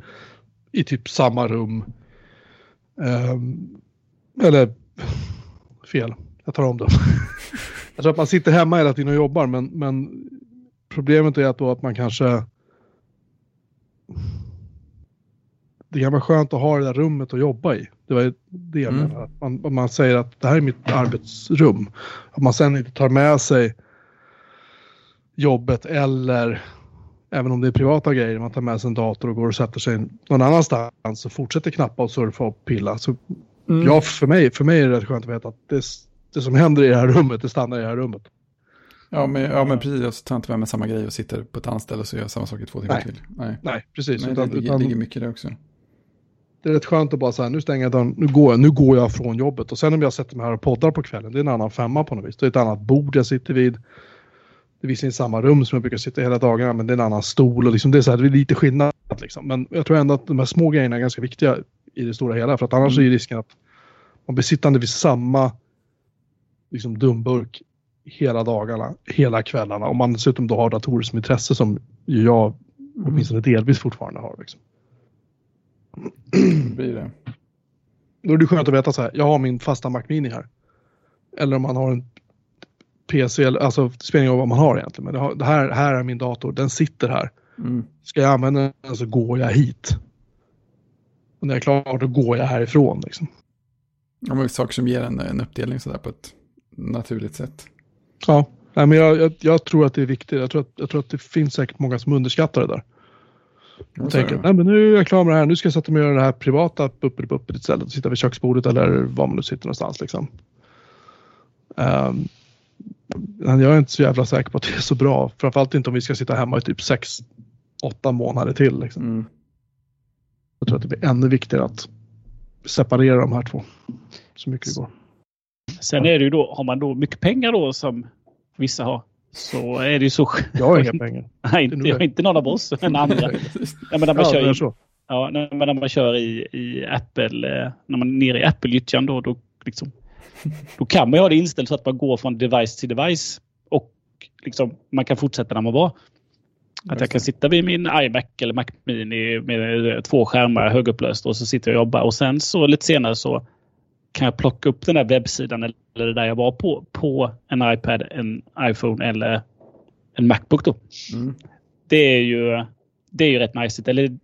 i typ samma rum. Um, eller fel, jag tar om det. (laughs) jag tror att man sitter hemma hela tiden och jobbar men, men problemet är att då att man kanske det kan vara skönt att ha det där rummet att jobba i. Det var det jag mm. menade. Man, man säger att det här är mitt arbetsrum. Att man sen inte tar med sig jobbet eller även om det är privata grejer, man tar med sig en dator och går och sätter sig någon annanstans och fortsätter knappa och surfa och pilla. Så mm. ja, för mig, för mig är det rätt skönt att veta att det, det som händer i det här rummet, det stannar i det här rummet.
Ja, men, ja, men precis. Jag tar inte med mig samma grej och sitter på ett annat ställe och så gör jag samma sak i två timmar till.
Nej, Nej precis.
Nej, utan, det utan, ligger mycket där också
det är rätt skönt att bara säga nu stänger jag dörren, nu går jag, nu går jag från jobbet. Och sen om jag sätter mig här och poddar på kvällen, det är en annan femma på något vis. Det är ett annat bord jag sitter vid. Det är visserligen samma rum som jag brukar sitta hela dagarna, men det är en annan stol och liksom det är så här, det är lite skillnad liksom. Men jag tror ändå att de här små grejerna är ganska viktiga i det stora hela, för att annars mm. är risken att man blir sittande vid samma liksom dumburk hela dagarna, hela kvällarna. Om man dessutom då har datorer som intresse som jag mm. åtminstone delvis fortfarande har. Liksom
blir det.
Då är det skönt att veta så här, jag har min fasta Mac Mini här. Eller om man har en PC, alltså det spelar ingen roll vad man har egentligen. Men det, här, här är min dator, den sitter här. Mm. Ska jag använda den så går jag hit. Och när jag är klar då går jag härifrån. Liksom.
Ja, men saker som ger en, en uppdelning sådär på ett naturligt sätt.
Ja, Nej, men jag, jag, jag, tror att det är viktigt. Jag tror, att, jag tror att det finns säkert många som underskattar det där. Och tänker, nej men nu är jag klar med det här, nu ska jag sätta mig och göra det här privata buppet istället och sitta vid köksbordet eller var man nu sitter någonstans liksom. Um, jag är inte så jävla säker på att det är så bra, framförallt inte om vi ska sitta hemma i typ 6-8 månader till. Liksom. Mm. Jag tror att det blir ännu viktigare att separera de här två så mycket det går.
Sen är det ju då, har man då mycket pengar då som vissa har, så är det ju så.
Jag har inga (laughs) pengar.
Nej, inte, inte någon av oss, (laughs) men andra. ja, men när man ja, kör i, så. Ja, när, när man kör i, i Apple, eh, när man är nere i Apple-gyttjan då, då, liksom, då kan man ju ha det inställt så att man går från device till device och liksom, man kan fortsätta när man var. Att jag kan sitta vid min iMac eller Mac Mini med två skärmar högupplöst och så sitter jag och jobbar och sen så lite senare så kan jag plocka upp den där webbsidan eller det där jag var på på en iPad, en iPhone eller en Macbook då. Mm. Det är ju det är ju rätt nice. Eller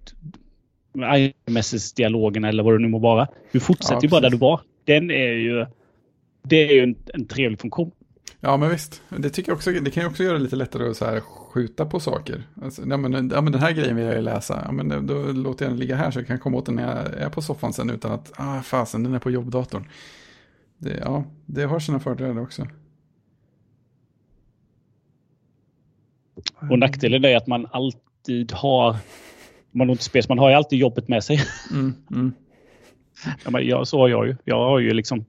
iMessage-dialogen eller vad det nu må vara. Du fortsätter ja, ju bara där du var. Den är ju det är ju en, en trevlig funktion.
Ja, men visst. Det, tycker jag också, det kan ju också göra det lite lättare att så här skjuta på saker. Alltså, ja, men, ja, men den här grejen vill jag ju läsa. Ja, men då låter jag den ligga här så jag kan komma åt den när jag är på soffan sen utan att, ah fasen, den är på jobbdatorn. Det, ja, det har sina fördelar också.
Och nackdelen är att man alltid har, man inte spes, man har ju alltid jobbet med sig. Mm, mm. Ja, men jag, så har jag ju. Jag har ju liksom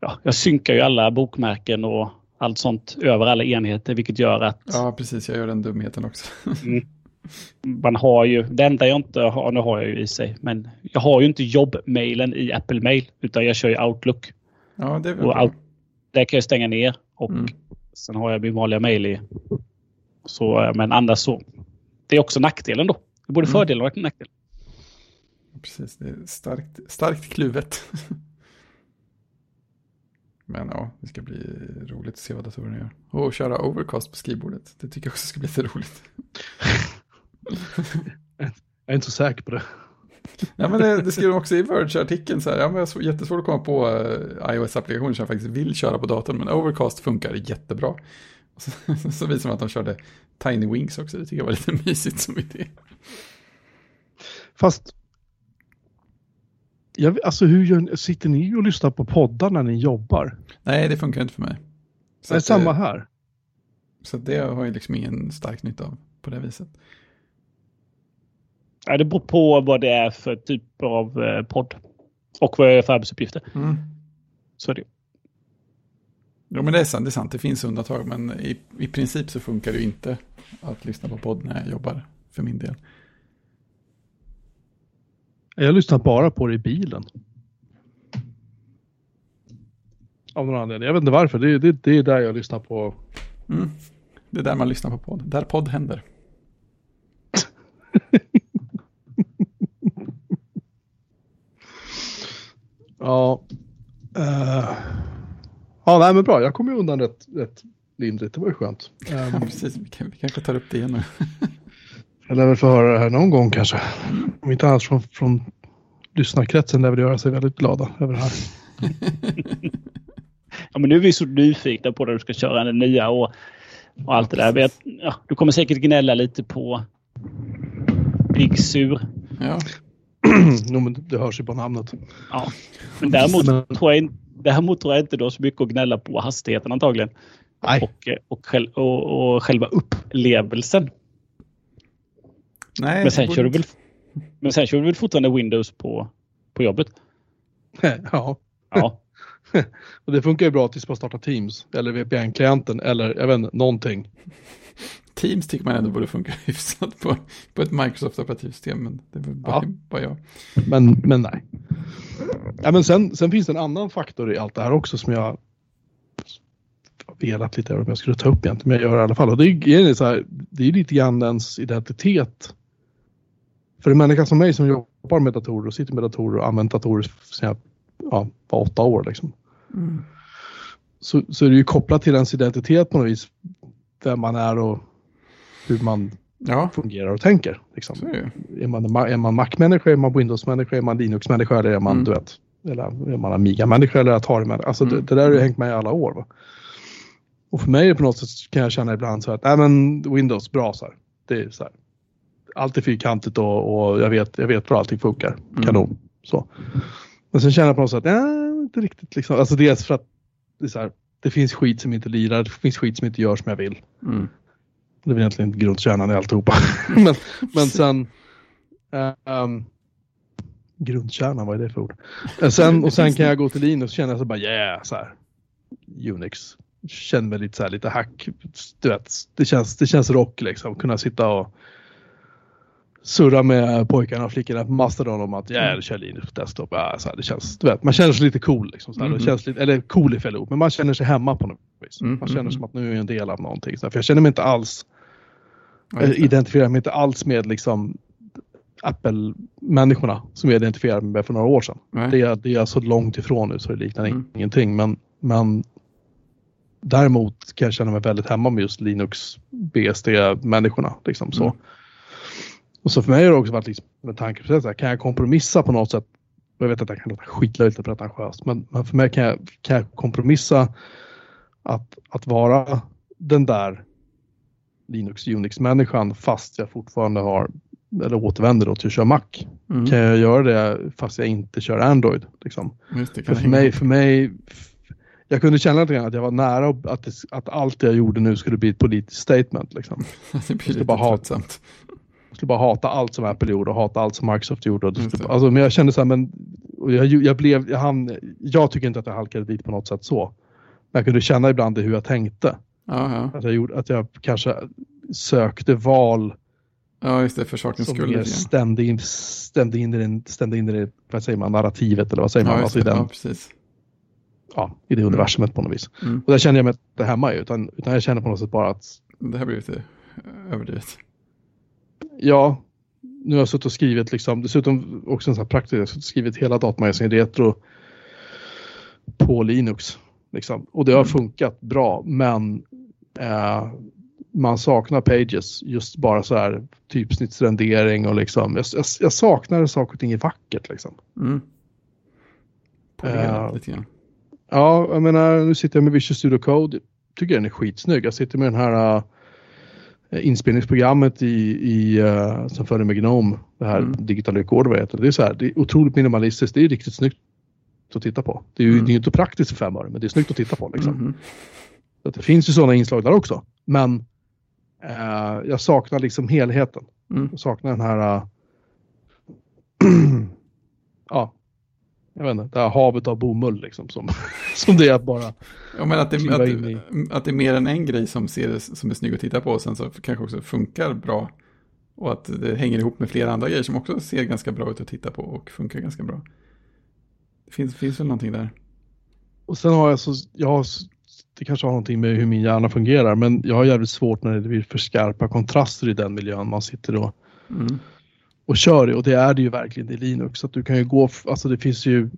ja, jag synkar ju alla bokmärken och allt sånt över alla enheter vilket gör att...
Ja, precis. Jag gör den dumheten också.
mm, man har ju, det enda jag inte har, nu har jag ju i sig, men jag har ju inte jobbmailen i Apple Mail utan jag kör ju Outlook.
Ja, det är väl och Out,
Där kan jag stänga ner och mm. sen har jag min vanliga mail i. Så, men annars så. Det är också nackdelen då. Det är både mm. fördelar och nackdelar.
Precis, det är starkt, starkt kluvet. (laughs) Men ja, det ska bli roligt att se vad datorerna gör. Och köra overcast på skrivbordet. Det tycker jag också ska bli lite roligt. (laughs)
jag är inte så säker på det.
Ja, men det, det skriver de också i Verge-artikeln. Så här, ja, men jag har jättesvårt att komma på uh, iOS-applikationer som jag faktiskt vill köra på datorn. Men Overcast funkar jättebra. Och så, (laughs) så visar de att de körde Tiny Wings också. Det tycker jag var lite (laughs) mysigt som idé.
Fast jag, alltså hur gör, sitter ni och lyssnar på poddar när ni jobbar?
Nej, det funkar inte för mig.
Så det är samma här.
Så det har jag liksom ingen stark nytta av på det viset.
Ja, det beror på vad det är för typ av eh, podd. Och vad det är för arbetsuppgifter.
Mm.
Så är det.
Jo, men det är sant. Det är sant. Det finns undantag, men i, i princip så funkar det inte att lyssna på podd när jag jobbar, för min del.
Jag lyssnar bara på det i bilen. Av någon anledning. Jag vet inte varför. Det, det, det är där jag lyssnar på.
Mm. Det är där man lyssnar på podd. Där podd händer. (laughs)
Ja. Uh, ja, nej men bra. Jag kom ju undan rätt, rätt lindrigt. Det var ju skönt.
Ja, (laughs)
Um,
precis. Vi, kan, vi kanske tar upp det igen nu. (laughs)
jag lär väl få höra det här någon gång kanske. Om inte annars från, från lyssnarkretsen lär väl göra sig väldigt glada över det här. (laughs)
Ja, men nu är vi så nyfikna på när du ska köra den nya och, och allt det där. Ja, du kommer säkert gnälla lite på Big Sur.
Ja, (clears throat)
jo, men det hörs ju på namnet.
Ja. Men däremot,
Men-
tror jag, däremot tror jag inte du har så mycket att gnälla på hastigheten antagligen.
Nej.
Och, eh, och, och, och själva upplevelsen.
Nej.
Men sen, kör du väl, men sen kör du väl fortfarande Windows på, på jobbet? (laughs)
ja.
Ja. (laughs)
Och det funkar ju bra tills man startar Teams eller VPN-klienten eller jag vet inte, någonting.
Teams tycker man ändå borde funka (laughs) hyfsat på, på ett Microsoft-operativsystem, men det är väl bara,
Ja.
bara jag.
Men, men nej. Ja, men sen, sen finns det en annan faktor i allt det här också som jag velat lite över om jag skulle ta upp egentligen, men jag gör det i alla fall. Och det är, är så här, det är lite grann ens identitet. För en människa som mig som jobbar med datorer och sitter med datorer och använt datorer sedan jag ja, var åtta år liksom.
Mm.
Så, så är det ju kopplat till ens identitet på något vis. Vem man är och hur man
Ja,
fungerar och tänker. Liksom.
är
man, är man Mac-människa, är man Windows-människa, är man Linux-människa eller är man,
Mm.
du vet, eller är man Amiga-människa eller Atari-människa. Alltså
Mm.
det, det där har ju hängt med i alla år. Va? Och för mig är det på något sätt kan jag känna ibland så att, nej men Windows, bra så här. Det är så här. Allt är fyrkantigt och, och jag, vet, jag vet hur allting funkar.
Mm.
Kanon. Så. Men sen känner jag på något sätt, nej inte riktigt liksom. Alltså dels för att det, är så här, det finns skit som inte lirar, det finns skit som inte gör som jag vill.
Mm.
Det är väl egentligen grundkärnan i alltihopa. (laughs) men, men sen... um, grundkärnan, vad är det för ord? Eh, Sen, och sen kan jag gå till Linus och känna så bara yeah, så här. Unix. Känner mig lite så här, lite hack. Du vet, det känns, det känns rock liksom. Kunna sitta och surra med pojkarna och flickorna på Mastodon om att det kör Linux på desktop. Ja, så här, det känns, du vet, man känner sig lite cool. Liksom, så här.
Mhm.
det känns lite, eller cool är fel men man känner sig hemma på något vis.
Mm,
Man känner
mm,
som att nu är jag en del av någonting. Så här, för jag känner mig inte alls
Ja,
jag
det.
identifierar mig inte alls med liksom Apple-människorna som jag identifierade mig med för några år sedan.
Nej.
Det är, det är jag så långt ifrån nu så det liknar
Mm.
ingenting. Men, men däremot kan jag känna mig väldigt hemma med just Linux BSD-människorna. Liksom, så.
Mm.
Och så för mig har det också varit liksom, med tanke på så här, kan jag kompromissa på något sätt? Jag vet att det kan låta skitlöjligt och pretentiöst, men, men för mig kan jag, kan jag kompromissa att, att vara den där Linux Unix-människan fast jag fortfarande har eller återvänder då till att köra Mac.
Mm.
Kan jag göra det fast jag inte kör Android? Liksom.
Det,
För, för, mig, för mig, jag kunde känna lite grann att jag var nära att, det, att allt jag gjorde nu skulle bli ett politiskt statement. Liksom. (laughs)
det blir lite
bara
tröttsamt.
Skulle bara hata allt som Apple gjorde och hata allt som Microsoft gjorde. Och skulle, alltså, men jag kände så här, men jag, jag blev, jag, hann, jag tycker inte att jag halkade dit på något sätt så. Men jag kunde känna ibland i hur jag tänkte. Att jag, gjorde, att jag kanske sökte val
ja, just det, för sakens
som
skull.
stämde in, stämde in i, den, stämde in i det, vad säger man, narrativet eller vad säger man?
Ja, just
Alltså i, den,
ja, precis.
ja, I det universumet på något vis.
Mm.
Och där kände jag mig inte hemma utan, utan jag känner på något sätt bara att
Det här blir lite överdrivet.
Ja, nu har jag suttit och skrivit liksom, dessutom också en sån här praktisk, jag har suttit och skrivit hela datamagasinet Retro på Linux. Liksom. Och det har
Mm.
funkat bra men eh, man saknar pages, just bara så här typsnittsrendering och liksom, jag, jag, jag saknar saker och ting är vackert liksom.
Mm. Polerat
Ja.
lite grann.
Ja, jag menar nu sitter jag med Visual Studio Code. Tycker den är skitsnygg. Jag sitter med den här äh, inspelningsprogrammet i, i uh, som följer med Gnome. Det här
Mm.
Digital Record vad det heter. Det är så här, det är otroligt minimalistiskt. Det är riktigt snyggt att titta på. Det är ju
Mm.
det är inte praktiskt för fem öre, men det är snyggt att titta på. Liksom.
Mhm.
Så det finns ju sådana inslag där också. Men eh, jag saknar liksom helheten.
Mm.
Jag saknar den här, (clears throat) ja, jag vet inte, det här havet av bomull liksom som, (laughs) som det är att bara
Ja, men att det, att, att det är mer än en grej som, ser, som är snygg att titta på och sen så kanske också funkar bra. Och att det hänger ihop med flera andra grejer som också ser ganska bra ut att titta på och funkar ganska bra. Det finns, finns väl någonting där.
Och sen har jag så, jag har, det kanske har någonting med hur min hjärna fungerar, men jag har jävligt svårt när det blir för skarpa kontraster i den miljön man sitter och,
Mm.
Och kör i. Och det är det ju verkligen i Linux. Att du kan ju gå, alltså det finns ju,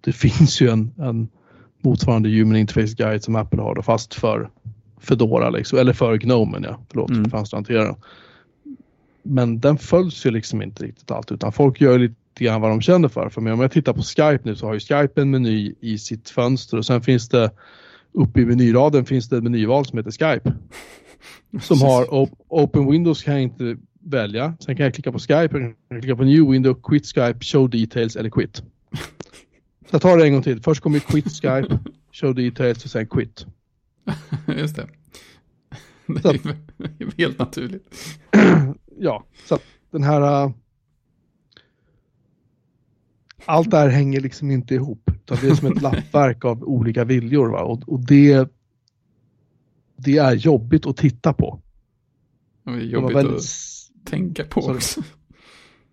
det finns ju en, en motsvarande Human Interface Guide som Apple har då, fast för Fedora liksom, eller för Gnomen ja, förlåt,
Mm.
fönsterhanteraren. Men den följs ju liksom inte riktigt allt utan folk gör ju lite grann vad de känner för. För om jag tittar på Skype nu så har ju Skype en meny i sitt fönster och sen finns det uppe i menyraden finns det ett menyval som heter Skype. (laughs) Som har op- Open Windows kan jag inte välja. Sen kan jag klicka på Skype, jag kan klicka på New Window, Quit Skype, Show Details eller Quit. Så jag tar det en gång till. Först kommer Quit Skype, Show Details och sen Quit. (laughs)
Just det. Det är ju helt naturligt. (clears throat)
Ja, så den här... äh, allt det här hänger liksom inte ihop. Utan det är som ett (laughs) lappverk av olika viljor. Va? Och, och det, det är jobbigt att titta på.
Det är
Det
jobbigt
väldigt,
att tänka på
Sorry.
också.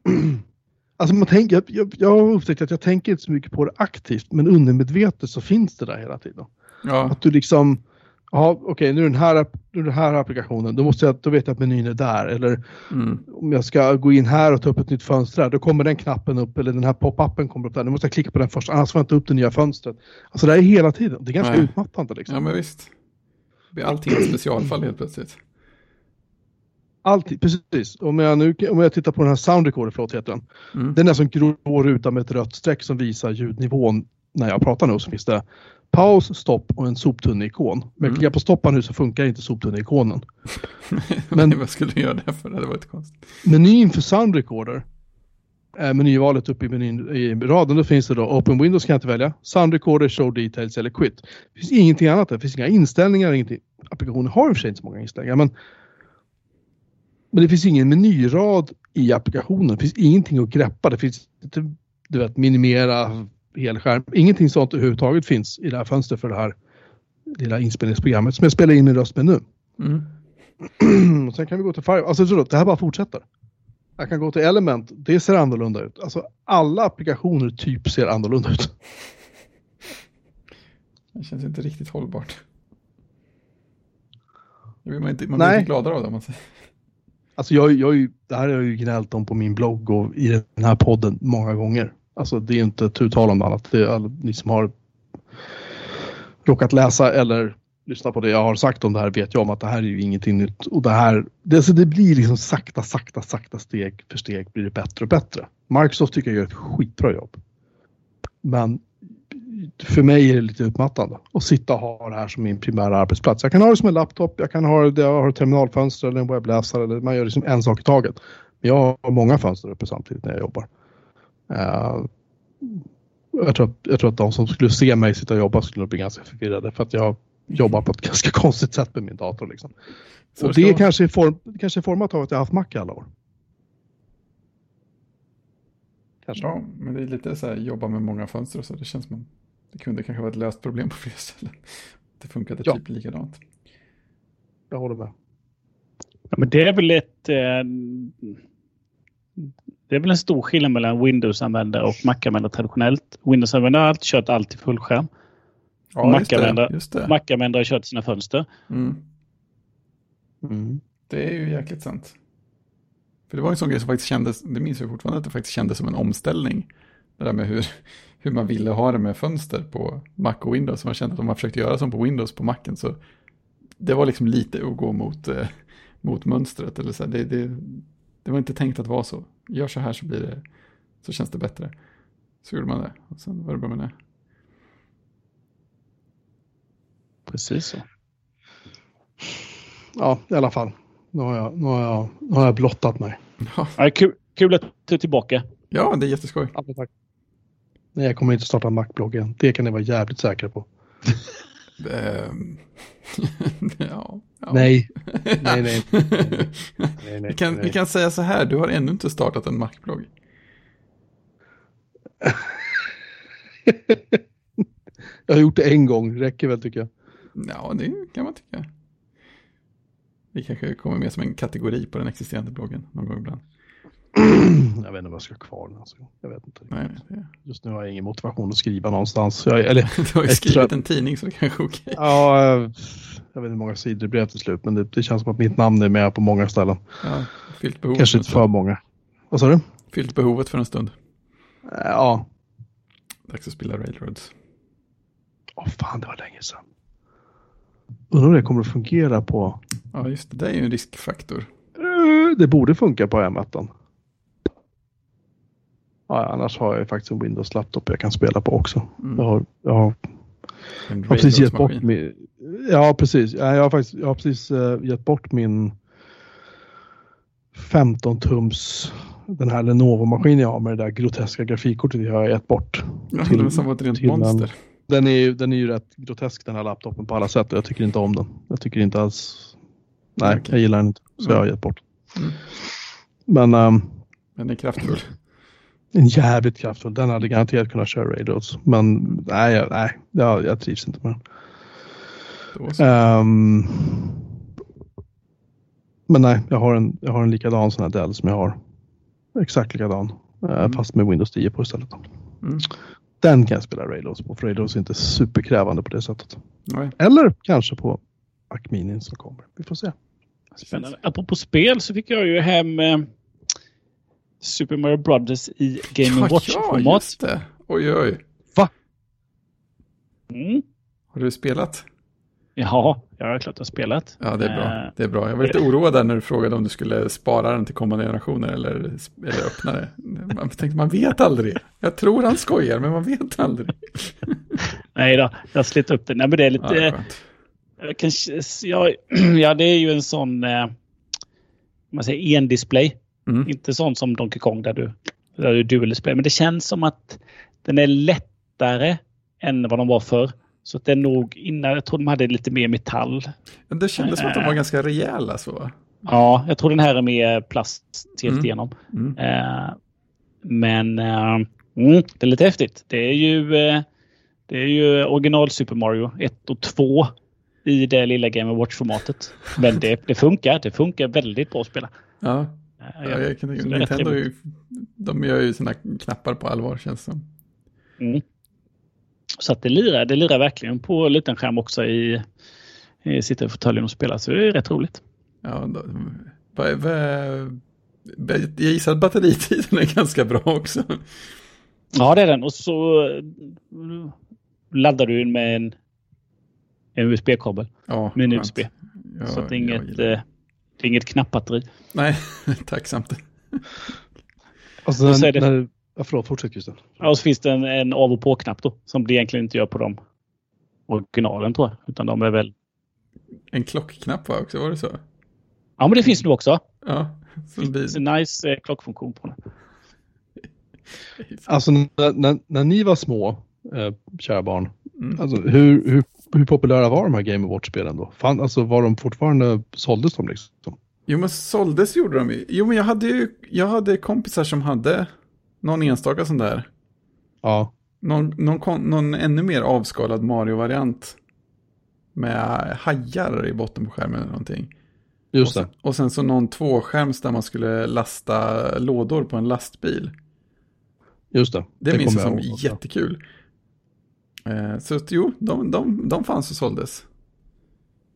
(clears throat)
alltså man tänker, jag, jag, har upptäckt att jag tänker inte så mycket på det aktivt. Men undermedvetet så finns det där hela tiden.
Ja,
Att du liksom, ja okej nu är den här, nu är den här applikationen, då, måste jag, då vet jag att menyn är där. Eller
mm.
om jag ska gå in här och ta upp ett nytt fönster här, då kommer den knappen upp eller den här pop-upen kommer upp där. Nu måste jag klicka på den först, annars får jag inte upp det nya fönstret. Alltså det är hela tiden. Det är ganska
Nej.
utmattande liksom.
ja men visst. Det blir allting ett specialfall helt plötsligt.
Alltid, precis. Om jag, nu, om jag tittar på den här sound recorder, förlåt heter den.
Mm.
Den är som grå ruta med ett rött streck som visar ljudnivån när jag pratar nu. Så finns det paus, stopp och en soptunneikon. Men
Mm.
jag klickar på stoppa nu så funkar inte soptunneikonen. (laughs) Men-
Men vad skulle du göra det för? Det hade varit konstigt.
menyn för Sound Recorder är menyvalet uppe i, menyn, i raden. Då finns det då Open Windows kan jag inte välja. Sound Recorder, Show Details eller Quit. Det finns ingenting annat där. Det finns inga inställningar. Ingenting. Applikationen har i och för sig inte så många inställningar. Men, men det finns ingen menyrad i applikationen. Det finns ingenting att greppa. Det finns inte, du vet, minimera helskärm. Ingenting sånt överhuvudtaget finns i det här fönstret för det här lilla inspelningsprogrammet som jag spelar in min röst med nu.
Mm. (clears throat)
Och sen kan vi gå till Fire. Alltså så då, det här bara fortsätter. Jag kan gå till Element. Det ser annorlunda ut. Alltså alla applikationer typ ser annorlunda ut. (laughs)
Det känns inte riktigt hållbart. Det blir man inte, man blir
Nej.
inte gladare av det. Man säger.
Alltså jag, jag, det här har jag ju gnällt om på min blogg och i den här podden många gånger. Alltså det är inte tu tal om annat. Det är alla ni som har råkat läsa eller lyssna på det jag har sagt om det här vet jag om att det här är ju ingenting nytt. Och det här, det, alltså det blir liksom sakta, sakta, sakta steg för steg blir det bättre och bättre. Microsoft tycker jag gör ett skitbra jobb. Men för mig är det lite utmattande att sitta och ha det här som min primära arbetsplats. Jag kan ha det som en laptop, jag kan ha det, jag har ett terminalfönster eller en webbläsare. Eller man gör liksom en sak i taget. Men jag har många fönster uppe samtidigt när jag jobbar. Eh, jag, tror att, jag tror att de som skulle se mig sitta och jobba skulle bli ganska förvirrade för att jag jobbar på ett (laughs) ganska konstigt sätt med min dator. Liksom.
Så
Och
det ska-
kanske är, form, kanske är format av att jag har haft Mac i alla år. Kanske.
Ja, men det är lite så här jobba med många fönster och så. Det känns som det kunde kanske vara ett löst problem på fler ställen. Det funkade
Ja.
typ likadant.
Jag håller med.
Ja, men det är väl ett... Eh, det är väl en stor skillnad mellan Windows-användare och Mac-användare traditionellt. Windows-användare har alltid kört allt i fullskärm.
Ja.
Mac-användare-. Mac-användare har kört sina fönster.
Mm.
Mm.
Det är ju jäkligt sant. För det var en sån grej som faktiskt kändes, det minns jag fortfarande, att det faktiskt kändes som en omställning. Det där med hur, hur man ville ha det med fönster på Mac och Windows. Man kände att om man försökte göra som på Windows på Macen så det var liksom lite att gå mot, eh, mot mönstret. Eller så här. Det, det, det var inte tänkt att vara så. Gör så här så blir det, så känns det bättre. Så gjorde man det och sen var det bra med det.
Precis så.
Ja, i alla fall. Nu har jag, nu har jag, nu har jag blottat mig.
Ja,
Ja, kul, kul att du är tillbaka.
ja det är jätteskoj.
Ja, tack. Nej, jag kommer inte starta Mac-blogg igen. Det kan ni vara jävligt säkra på. (laughs)
Ehm, (laughs) ja, ja.
Nej. (laughs) Nej, nej. nej, nej,
vi, kan, vi kan säga så här, du har ännu inte startat en Mac-blogg.
jag har gjort det en gång, räcker väl tycker jag.
Ja, det kan man tycka. Det kanske kommer med som en kategori på den existerande bloggen någon gång ibland.
Jag vet inte om jag ska ha kvar den. Alltså. Jag vet inte.
Nej, det...
Just nu har jag ingen motivation att skriva någonstans. Jag, eller, (laughs)
du har ju skrivit jag... en tidning så det kanske är okej. Okay.
Ja, jag vet inte hur många sidor det blev till slut. Men det, det, känns som att mitt namn är med på många ställen.
Ja, fyllt behovet.
Kanske inte för många. Vad sa du?
Fyllt behovet för en stund.
Ja.
Dags att spela Railroads.
Åh oh, fan, det var länge sedan. Undrar om det kommer att fungera på...
Ja, just det. Det är ju en riskfaktor.
Det borde funka på M1. Ja, annars har jag faktiskt en Windows-laptop jag kan spela på också. Mm. Jag har, jag har, jag har precis gett bort min... Ja, precis. Jag har, faktiskt, jag har precis uh, gett bort min 15 tums den här Lenovo-maskinen jag har med det där groteska grafikkortet jag har gett bort.
Ja, till, var som ett rent monster. En,
den, är, den är ju rätt grotesk den här laptopen på alla sätt och jag tycker inte om den. Jag tycker inte alls... Nej, okay. jag gillar den inte. Så mm. jag har gett bort mm. Men... Um,
den är kraftfull.
En jävligt kraftfull. Den hade garanterat kunnat köra Raiders. Men nej, nej jag, jag trivs inte med den. Um, men nej, jag har en, jag har en likadan sån här Dell som jag har. Exakt likadan. Eh, mm. Fast med Windows 10 på istället. Mm. Den kan jag spela Railroads på, för Railroads är inte superkrävande på det sättet. Nej. Eller kanske på Mac Mini som kommer. Vi får se.
Spännande. Apropå spel så fick jag ju hem eh, Super Mario Brothers i Game ja, Watch-format. Ja, just
det. Oj, oj.
Va?
Mm.
Har du spelat?
Ja, jag har klart jag har spelat.
Ja, det är bra. Eh, det är bra. Jag var lite oroad där när du frågade om du skulle spara den till kommande generationer eller, eller öppna det. Man tänkte, man vet aldrig. Jag tror han skojar, men man vet aldrig. (laughs)
Nej då, jag har slitit upp det. Nej, men det är lite... Ja, jag kan, ja, (clears throat) ja, det är ju en sån... Eh, man säger en display. Mm. Inte sån som Donkey Kong där du, där du dual display. Men det känns som att den är lättare än vad de var förr. Så att det är nog innan, jag tror de hade lite mer metall.
Det kändes som att de var ganska rejäla så.
Ja, jag tror den här är mer plast helt mm. igenom. Mm. Uh, men uh, mm, det är lite häftigt. Det är ju, uh, det är ju original Super Mario 1 och 2 i det lilla Game Watch-formatet. Men det, det funkar. Det funkar väldigt bra att spela.
Ja, ja jag kan Nintendo är ju, de gör ju sina knappar på allvar känns det som.
Mm. Så att det lirar, det lirar verkligen på liten skärm också i, i sitta i fåtöljen och spela. Så det är rätt roligt.
Ja, då, va, va, jag gissar att batteritiden är ganska bra också.
Ja, det är den. Och så laddar du med en, en USB-kabel.
Ja,
med en USB. Ja, så det är inget, det är inget knappbatteri.
Nej, (laughs) tacksamt.
Och sen, när, när, Ja, förlåt, fortsätt Christian.
Ja, och så finns det en, en av och på-knapp då. Som det egentligen inte gör på de originalen tror jag. Utan de är väl...
En klockknapp va också, var det så?
Ja, men det finns nu också.
Ja.
Det finns en nice eh, klockfunktion på den. (laughs)
Alltså när, när, när, ni var små, eh, kära barn, mm. alltså, hur, hur, hur populära var de här Game Watch-spelen då? Fan, alltså var de fortfarande, såldes de liksom?
Jo men såldes gjorde de ju. Jo men jag hade ju, jag hade kompisar som hade någon enstaka sån där.
Ja.
Någon, någon, någon ännu mer avskalad Mario-variant. Med hajar i botten på skärmen eller någonting.
Just
det. Och sen, och sen så någon tvåskärms där man skulle lasta lådor på en lastbil.
Just det.
Det, det minns jag som ihåg. jättekul. Eh, så jo, de, de, de fanns och såldes.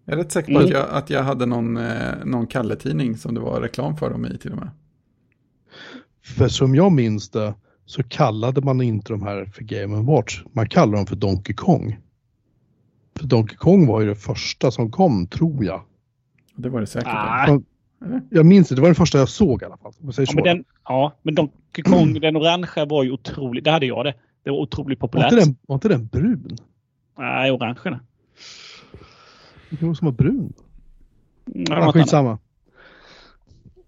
Jag är rätt säker på mm. att, jag, att jag hade någon, eh, någon Kalle-tidning som det var reklam för dem i till och med.
För som jag minns det så kallade man inte de här för Game Watch. Man kallade dem för Donkey Kong. För Donkey Kong var ju det första som kom, tror jag.
Det var det säkert.
Ah.
Jag minns det, det var den första jag såg i alla fall.
Ja men, den, ja, men Donkey Kong, den orangea var ju otroligt, det hade jag det. Det var otroligt populärt.
Var inte den, var inte den brun?
Nej, orange.
Det var som var brun. Ja, skitsamma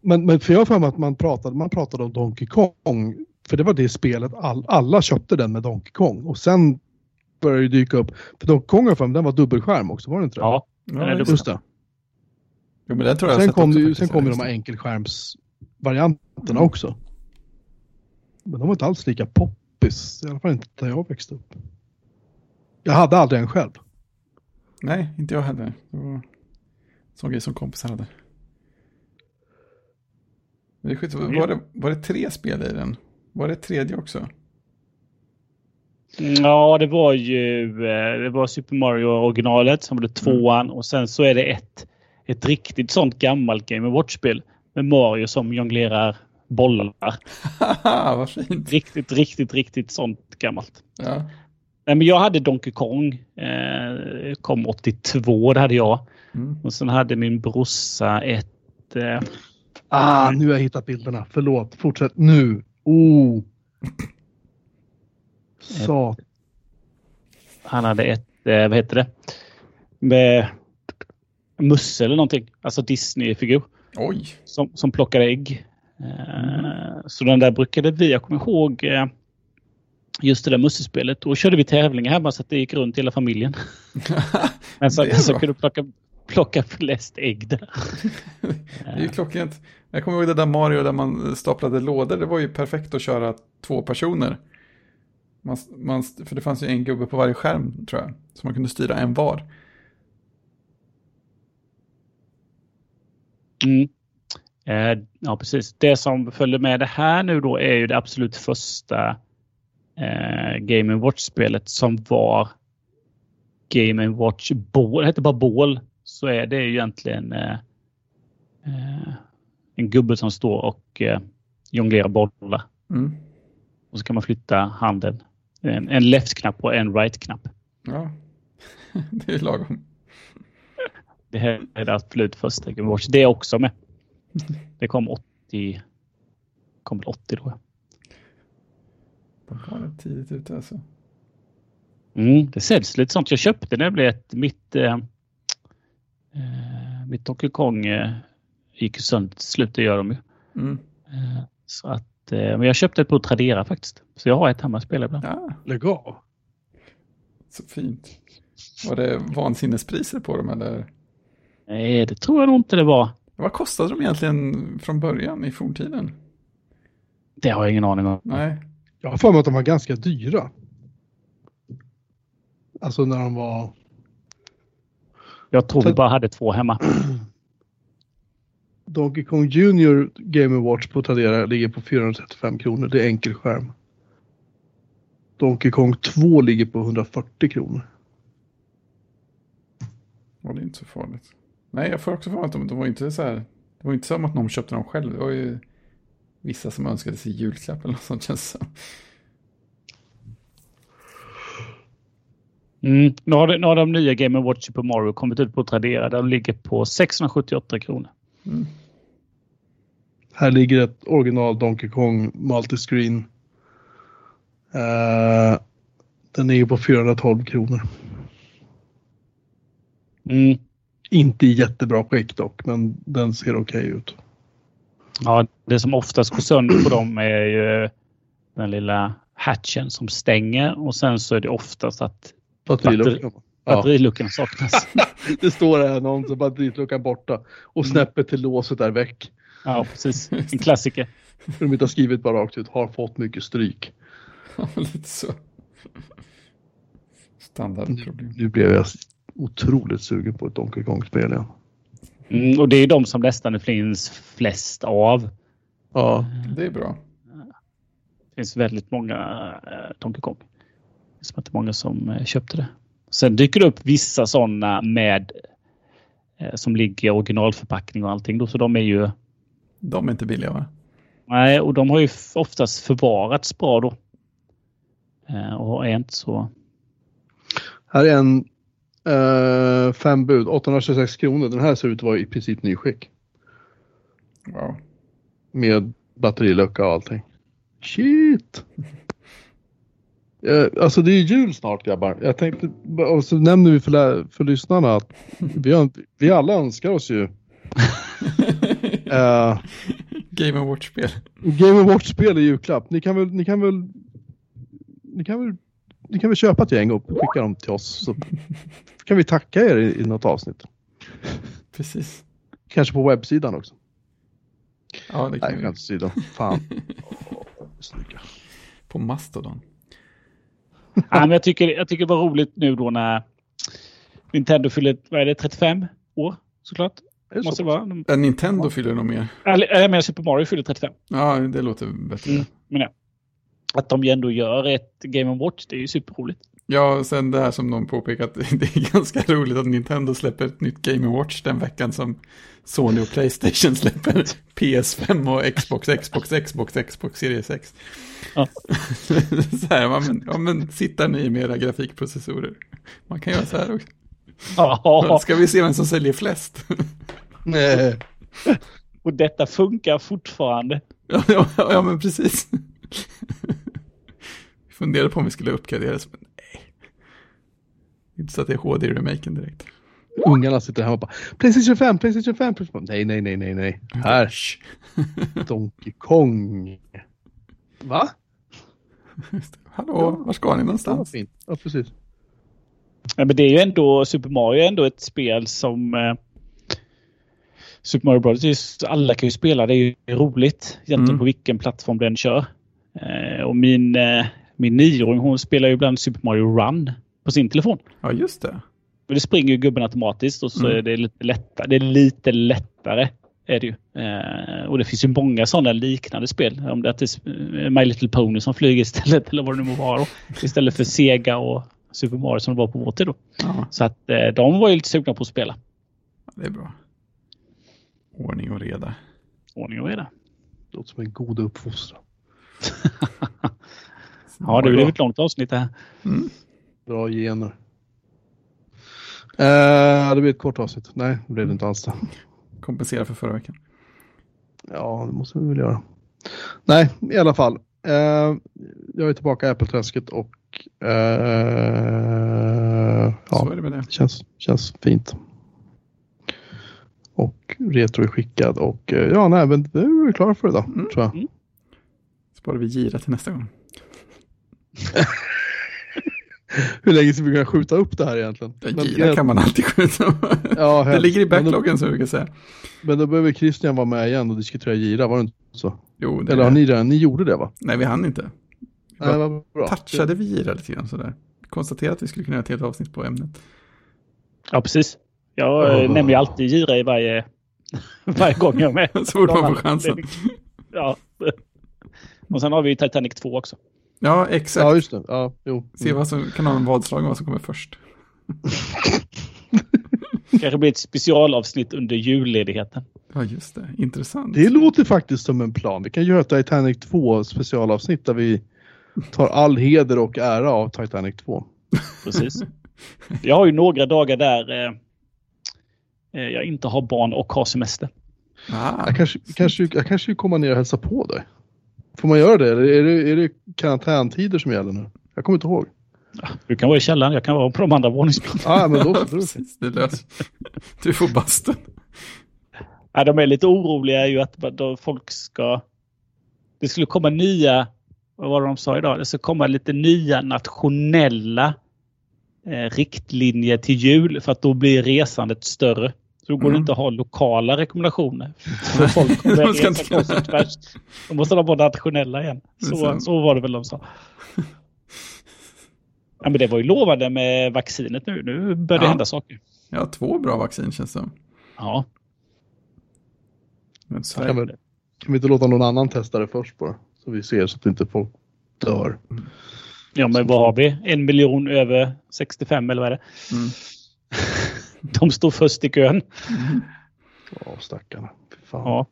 men, men för jag har för mig att man pratade, man pratade om Donkey Kong. För det var det spelet, all, alla köpte den med Donkey Kong. Och sen började det dyka upp. För Donkey Kong har för mig, den var dubbelskärm också, var det inte det?
Ja,
ja just det.
Jo, men det tror jag
sen kom, det, sen kom ju de här enkelskärmsvarianterna mm. också. Men de var inte alls lika pop kompis. I alla fall inte där jag växte upp. Jag hade aldrig en själv.
Nej, inte jag heller. Det var sån grej som kompisar hade. Men det är skit, var, det, var det tre spel i den? Var det tredje också?
Ja, det var ju eh, det var Super Mario originalet som var det tvåan mm. och sen så är det ett, ett riktigt sånt gammalt Game Watch-spel med Mario som jonglerar bollar.
Vad fint.
Riktigt, riktigt, riktigt sånt gammalt.
Ja.
Nej, men jag hade Donkey Kong. Eh, kom 82, det hade jag. Mm. Och sen hade min brorsa ett... Eh,
ah, nu har jag hittat bilderna. Förlåt, fortsätt nu. Oh. Så.
Han hade ett, eh, vad heter det? Med Musse eller någonting. Alltså Disney-figur.
Oj.
Som, som plockar ägg. Mm. Så den där brukade vi, jag kommer ihåg eh, just det där Musse-spelet. Då körde vi tävlingar hemma så att det gick runt hela familjen. (laughs) Men så, så kunde du plocka, plocka flest ägg där. (laughs)
det är ju klockrent. Jag kommer ihåg det där Mario där man staplade lådor. Det var ju perfekt att köra två personer. Man, man, för det fanns ju en gubbe på varje skärm tror jag. Så man kunde styra en var.
Mm. Eh, ja, precis. Det som följer med det här nu då är ju det absolut första eh, Game Watch-spelet som var Game Watch Ball. Det heter bara Ball. Så är det ju egentligen eh, eh, en gubbe som står och eh, jonglerar bollar.
Mm.
Och så kan man flytta handen. En, en left-knapp och en right-knapp.
Ja, (laughs) det är lagom.
Det här är det absolut första Game Watch. Det är också med. Det kom 80. Kom 80 då.
De var rätt tidigt ute alltså.
Mm, det säljs lite sånt. Jag köpte nämligen ett mitt eh, eh, mitt Donkey Kong eh, gick sönder till slut. Det gör de ju.
Mm.
Eh, så att, eh, men jag köpte ett på Tradera faktiskt. Så jag har ett hemma och spelar ibland.
Ja.
Lägg av.
Så fint. Var det vansinnespriser på dem eller?
Nej, det tror jag nog inte det var.
Vad kostade de egentligen från början i forntiden?
Det har jag ingen aning om.
Nej.
Jag har för mig att de var ganska dyra. Alltså när de var...
Jag tror vi bara hade två hemma. (clears throat)
Donkey Kong Junior Game Watch på Tradera ligger på 435 kronor. Det är enkelskärm. Donkey Kong 2 ligger på 140 kronor.
Var det inte så farligt? Nej, jag får också för mig att de, de var inte så här. Det var inte som att någon köpte dem själv. Det var ju vissa som önskade sig julklapp eller något sånt känns som.
Mm. Nu, har nu har de nya Game Watch Super Mario kommit ut på Tradera. De ligger på 678 kronor.
Mm.
Här ligger ett original Donkey Kong multiscreen. Uh, den ligger på 412 kronor.
Mm.
Inte i jättebra skick dock, men den ser okej okay ut.
Ja, det som oftast går sönder på dem är ju den lilla hatchen som stänger och sen så är det oftast att
batteriluckan,
batteriluckan saknas. (laughs)
det står här någon som batteriluckan borta och mm. snäppet till låset är väck.
Ja, precis. En klassiker.
För de inte har skrivit bara rakt ut, har fått mycket stryk. (laughs)
Ja, lite så. Standardproblem.
Nu, nu blev jag otroligt sugen på ett Donkey Kong-spel igen.
Mm, och det är de som nästan finns flest av.
Ja.
Det är bra.
Det finns väldigt många äh, Donkey Kong. Det är som att det är många som äh, köpte det. Sen dyker det upp vissa sådana med äh, som ligger i originalförpackning och allting. Då, så de är ju...
De är inte billiga va?
Nej, och de har ju oftast förvarats bra då. och är inte så...
Här är en Uh, fem bud, 826 kronor. Den här ser ut att vara i princip nyskick.
Wow.
Med batterilucka och allting. Shit! Uh, alltså det är jul snart grabbar. Jag tänkte, och så nämner vi för, för lyssnarna att (laughs) vi, vi alla önskar oss ju uh, (laughs)
Game Watch-spel.
Game Watch-spel i julklapp. Ni kan väl, ni kan väl, ni kan väl ni kan väl köpa ett gäng och skicka dem till oss så kan vi tacka er i, i något avsnitt.
Precis.
Kanske på webbsidan också.
Ja, det kan
Nej, vi. sidan. Fan. (laughs) Oh,
På Mastodon.
ja, men jag, tycker, jag tycker det var roligt nu då när Nintendo fyller vad är det, 35 år såklart.
Det
Måste
så?
det vara. De,
Nintendo fyller nog mer.
eller, jag menar Super Mario fyller 35.
Ja, det låter bättre.
Mm. Men ja. Att de ändå gör ett Game Watch, det är ju superroligt.
Ja, sen det här som någon påpekat, (laughs) det är ganska roligt att Nintendo släpper ett nytt Game Watch den veckan som Sony och Playstation (laughs) släpper PS5 och Xbox, Xbox, Xbox, Xbox Series X.
Ja. (laughs)
så här, men, ja men sitta ni med era grafikprocessorer. Man kan göra så här också.
Ja,
Ska vi se vem som säljer flest?
Nej.
och detta funkar fortfarande.
ja, ja, ja, men precis. Vi funderade på om vi skulle uppgradera det, men. Inte så att det är HD i remaken direkt.
Ungarna sitter hemma och bara Playstation 5, Playstation 5. Playstation 5. Nej, nej, nej, nej, nej. Här. (laughs) Donkey Kong. Va?
Just. Hallå, var ska ni
Ja,
någonstans?
fint. Ja, precis.
Ja, men det är ju ändå, Super Mario är ändå ett spel som eh, Super Mario Bros. är ju- Alla kan ju spela, det är ju roligt egentligen
Mm.
på vilken plattform den kör. Eh, och min, eh, min nioåring hon spelar ju ibland Super Mario Run på sin telefon.
Ja, just det.
Men det springer ju gubben automatiskt och så
Mm.
är det lite lättare. Det är lite lättare. Är det ju. Eh, och det finns ju många sådana liknande spel. Om det är det är My Little Pony som flyger istället (laughs) eller vad det nu må vara. Istället för Sega och Super Mario som det var på vår tid då.
Ja,
Så att eh, de var ju lite sugna på att spela.
det är bra. Ordning och reda.
Ordning och reda.
Låter som en god uppfostran. (laughs)
Ja, det blev ett långt avsnitt det här.
Mm.
Bra gener. Eh, det blir ett kort avsnitt. Nej, det blev det inte alls det.
Kompensera för förra veckan.
Ja, det måste vi väl göra. Nej, i alla fall. Eh, jag är tillbaka i Apple-träsket och eh, ja,
Så är det med det.
känns, känns fint. Och retro är skickad och eh, ja, nej, men nu är vi klara för idag,
Mm.
tror jag.
Sparar vi gira till nästa gång. (laughs) (laughs)
Hur länge ska vi kunna skjuta upp det här egentligen?
Ja,
Men-
gira kan man alltid skjuta.
Ja,
det ligger i backloggen som vi kan säga.
Men då behöver Christian vara med igen och diskutera gira, var det inte så?
Jo, det
Eller har ni redan, ni gjorde det va?
Nej, vi hann inte.
Nej, vad bra.
Touchade vi gira lite grann sådär. Konstaterade att vi skulle kunna göra ett helt avsnitt på ämnet.
Ja, precis. Jag
Oh.
oh. nämner ju alltid Gira i varje, (laughs) varje gång jag är med. (laughs)
Så fort man får chansen.
Ja. Och sen har vi ju Titanic 2 också.
Ja, exakt.
Ja, just det. Ja, jo.
Se vad som kan ha en vadslag om vad som kommer först. (laughs)
Kanske blir ett specialavsnitt under julledigheten.
Ja, just det. Intressant.
Det låter faktiskt som en plan. Vi kan göra ett Titanic 2 specialavsnitt där vi tar all heder och ära av Titanic 2.
Precis. Jag har ju några dagar där eh, eh, jag inte har barn och har semester.
Ah,
Jag kanske, kanske, jag kanske komma ner och hälsa på dig. Får man göra det? Eller är det, är det karantäntider som gäller nu? Jag kommer inte ihåg.
Du kan vara i källaren, jag kan vara på de andra våningsplanen.
Ah, men då,
precis. Det löser Du får bastun.
Ja, de är lite oroliga ju att då folk ska... Det skulle komma nya, vad var det de sa idag? Det ska komma lite nya nationella eh, riktlinjer till jul för att då blir resandet större. Så då går det
Mm.
inte att ha lokala rekommendationer. (laughs) För folk
De ska inte-
tvärs. Då måste de vara nationella igen.
Det
Så, så var det väl de sa. Ja, men det var ju lovande med vaccinet nu. Nu börjar det
Ja.
hända saker.
Har två bra vaccin känns det.
Ja,
Men
kan,
Sverige,
vi, kan vi inte låta någon annan testa det först bara? Så vi ser så att inte folk dör.
ja men vad har vi? En miljon över 65 eller vad är det?
Mm. (laughs) (laughs)
De står först i kön.
Mm.
Ja, stackarna. Fy Fan.
Ja.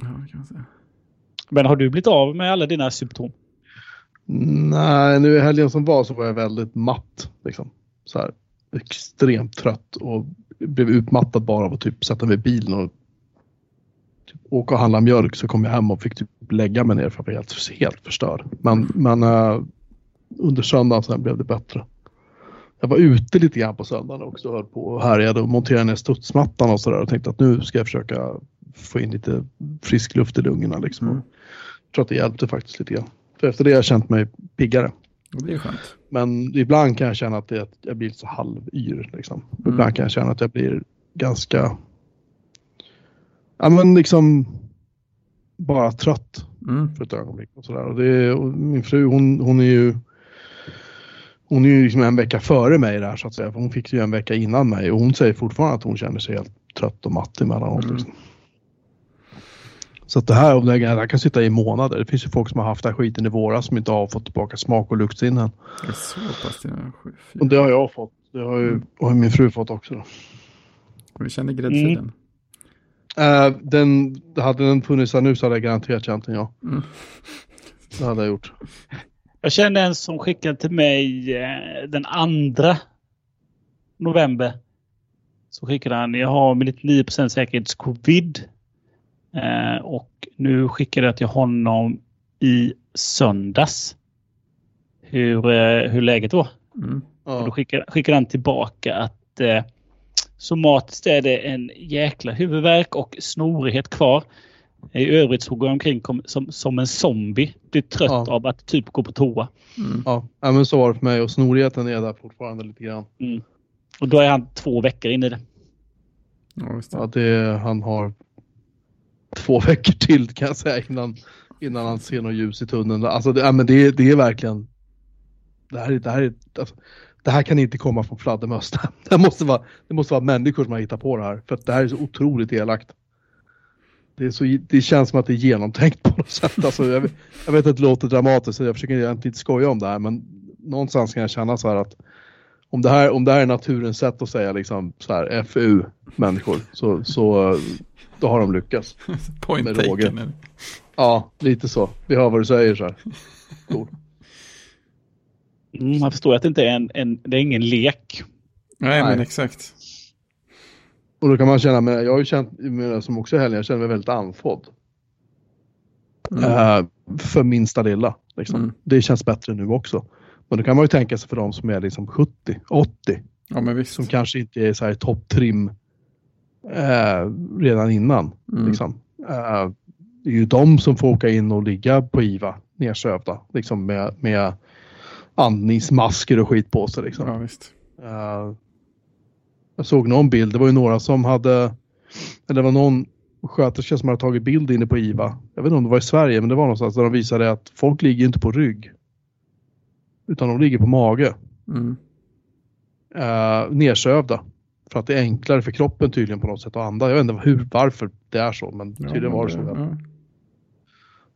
Ja, kan man säga.
Men har du blivit av med alla dina symptom?
Nej, nu i helgen som var så var jag väldigt matt. Liksom. Så här, extremt trött och blev utmattad bara av att typ sätta mig i bilen och typ, åka och handla mjölk. Så kom jag hem och fick typ lägga mig ner för att jag var helt, helt förstörd. Men, men eh, under söndagen sen blev det bättre. Jag var ute lite grann på söndagen också och höll på och härjade och monterade ner studsmattan och sådär och tänkte att nu ska jag försöka få in lite frisk luft i lungorna liksom.
Mm.
Jag tror att det hjälpte faktiskt lite grann. För efter det har jag känt mig piggare.
Det är skönt.
Men ibland kan jag känna att, det, att jag blir så halvyr. Liksom.
Mm.
Ibland kan jag känna att jag blir ganska, ja men liksom bara trött.
Mm.
för ett ögonblick. Och sådär. Och det, och min fru hon, hon är ju hon är ju liksom en vecka före mig där så att säga. För hon fick ju en vecka innan mig och hon säger fortfarande att hon känner sig helt trött och matt emellanåt.
Mm.
Liksom. Så att det här, och det här kan sitta i månader. Det finns ju folk som har haft den här skiten i våras som inte har fått tillbaka smak och luktsinnen.
Det så pass.
Och det har jag fått. Det har ju har min fru fått också. Då.
Vi känner gräddfilen.
Eh, den, hade den funnits här nu så hade jag garanterat känt den ja.
Mm.
Det hade jag gjort. (laughs)
Jag kände en som skickade till mig eh, den andra november. Så skickade han, jag har med 99% säkerhetscovid. Eh, och nu skickade jag till honom i söndags. Hur, eh, hur läget var.
Mm.
Och då skickade, skickade han tillbaka att eh, somatiskt är det en jäkla huvudvärk och snorighet kvar. I övrigt så går jag omkring som, som en zombie. Blir trött
Ja.
av att typ gå på toa.
Mm.
Ja. ja, men så var det för mig och snorigheten är där fortfarande lite grann.
Mm. Och då är han två veckor in i det.
Ja, det.
Ja, det, han har två (laughs) veckor till kan jag säga innan, innan han ser något ljus i tunneln. Alltså det, ja, men det, det är verkligen det här, är- det, här är, alltså, det här kan inte komma från fladdermöss. (laughs) Det måste, vara, det måste vara människor som har hittat på det här. För att det här är så otroligt elakt. Det, är så, det känns som att det är genomtänkt på något sätt. Alltså, jag, vet- jag vet att det låter dramatiskt så jag försöker egentligen inte skoja om det här men någonstans kan jag känna så här att om det här, om det här är naturens sätt att säga liksom så här FU människor så, så då har de lyckats. (laughs)
Point
med
taken.
råge. Ja, lite så. Vi hör vad du säger så här. Cool.
Mm, man förstår att det inte är en, en, det är ingen lek.
Nej, men
Nej.
exakt.
Och då kan man känna, men jag har ju känt, som också helgen, jag känner mig väldigt andfådd.
Mm.
Eh, för minsta lilla. Liksom.
Mm.
Det känns bättre nu också. Men då kan man ju tänka sig för de som är liksom 70, 80,
Ja,
som kanske inte är så här topptrim eh, redan innan.
Mm.
Liksom. Eh, det är ju de som får åka in och ligga på IVA nersövda liksom med, med andningsmasker och skit på sig. Liksom.
Ja, visst.
Jag såg någon bild, det var ju några som hade, eller det var någon sköterska som hade tagit bild inne på IVA. Jag vet inte om det var i Sverige, men det var någonstans där de visade att folk ligger inte på rygg. Utan de ligger på mage.
Mm.
Uh, nersövda. För att det är enklare för kroppen tydligen på något sätt att andas. Jag vet inte hur, varför det är så, men
Ja,
tydligen var det så.
Ja.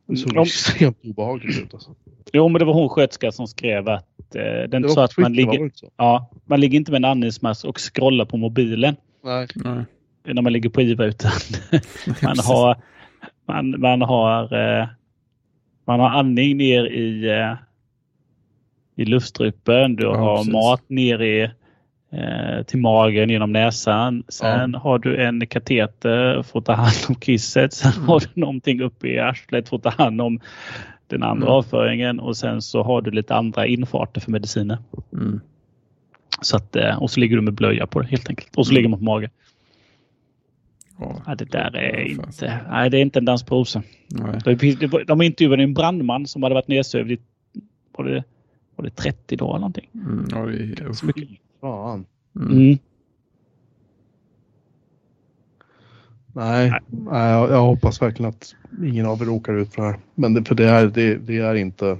Det såg
Ja.
extremt obehagligt ut. Alltså.
Jo, men det var hon sköterskan som skrev att eh, inte
Det
så att man ligger, ja, man ligger inte med en andningsmask och scrollar på mobilen
Nej.
Nej.
när man ligger på IVA utan (laughs) man har, man, man har, eh, man har andning ner i, eh, i luftstrupen. Du
Ja,
har
precis.
mat ner i, till magen genom näsan. Sen har du en kateter för att ta hand om kisset. Sen
Mm.
har du någonting uppe i arslet för att ta hand om den andra
Mm.
avföringen och sen så har du lite andra infarter för mediciner.
Mm.
Så att, eh, och så ligger du med blöja på det helt enkelt. Och så ligger man på mage.
Ja.
Ja, det där är
Ja,
inte, nej, det är inte en dans på var- De intervjuade en brandman som hade varit nedsövd i var det, var det 30 dagar eller någonting.
Mm. Ja, det är,
Så mycket.
Fan.
mm.
Mm.
Nej, nej jag, jag hoppas verkligen att ingen av er råkar ut för det här. Men det, för det är, det, det är inte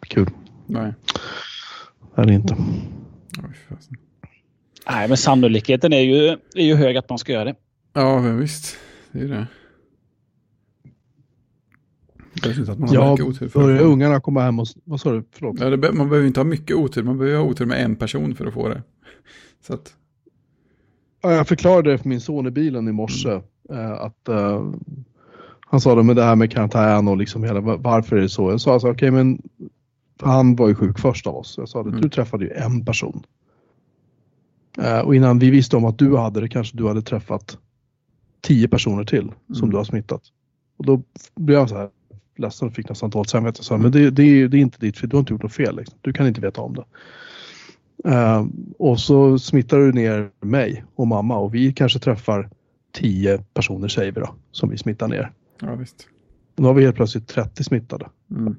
kul.
Nej.
Det är det inte.
Oj.
Nej, men sannolikheten är ju, är ju hög att man ska göra det.
Ja, visst. Det är det. Det behövs inte att man har
Ja, börjar ungarna komma hem och... Vad sa du? Förlåt.
Ja, be- man behöver inte ha mycket otur. Man behöver ha otur med en person för att få det. Så att,
Ja, jag förklarade det för min son i bilen i morse. eh, att eh, Han sa det med det här med karantän och liksom hela, va- varför är det så? Jag sa alltså, okej men för han var ju sjuk först av oss. Jag sa det,
Mm.
du träffade ju en person. Eh, och innan vi visste om att du hade det kanske du hade träffat tio personer till som
Mm.
du har smittat. Och då blev jag så här ledsen och fick nästan dåligt samvete. Sa, men det, det, är- det är inte ditt fel, du har inte gjort något fel. Liksom. Du kan inte veta om det. Eh, och så smittar du ner mig och mamma och vi kanske träffar tio personer säger vi då, som vi smittar ner.
ja visst.
Och då har vi helt plötsligt 30 smittade.
Mm.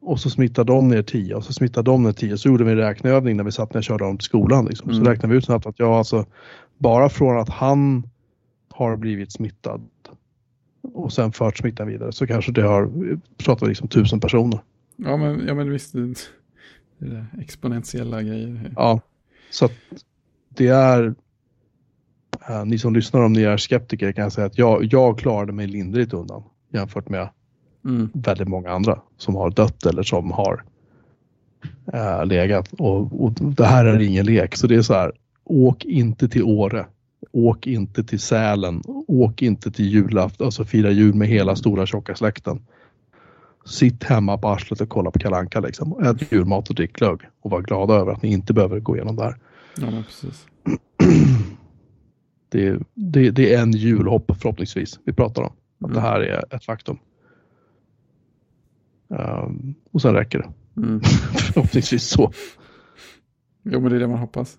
Och så smittar de ner 10 och så smittar de ner 10. Så gjorde vi en räkneövning när vi satt när jag körde dem till skolan. Liksom. Så
Mm.
räknade vi ut snabbt att jag alltså bara från att han har blivit smittad och sen fört smittan vidare så kanske det har, pratar vi liksom tusen personer.
Ja men, ja, men visst, det, det exponentiella grejer.
Ja, så att det är, äh, ni som lyssnar om ni är skeptiker kan jag säga att jag, jag klarade mig lindrigt undan jämfört med
Mm.
väldigt många andra som har dött eller som har äh, legat. Och, och det här är ingen lek, så det är så här, åk inte till Åre. Åk inte till Sälen. Åk inte till julafton, alltså fira jul med hela stora tjocka släkten. Sitt hemma på arslet och kolla på kalanka liksom. Ät julmat och drick glögg och var glada över att ni inte behöver gå igenom det här.
Ja, precis.
Det, det, det är en julhopp förhoppningsvis vi pratar om. Att det
Mm.
här är ett faktum. Ehm, och sen räcker det.
Mm. (laughs)
Förhoppningsvis så.
Jo, men det är det man hoppas.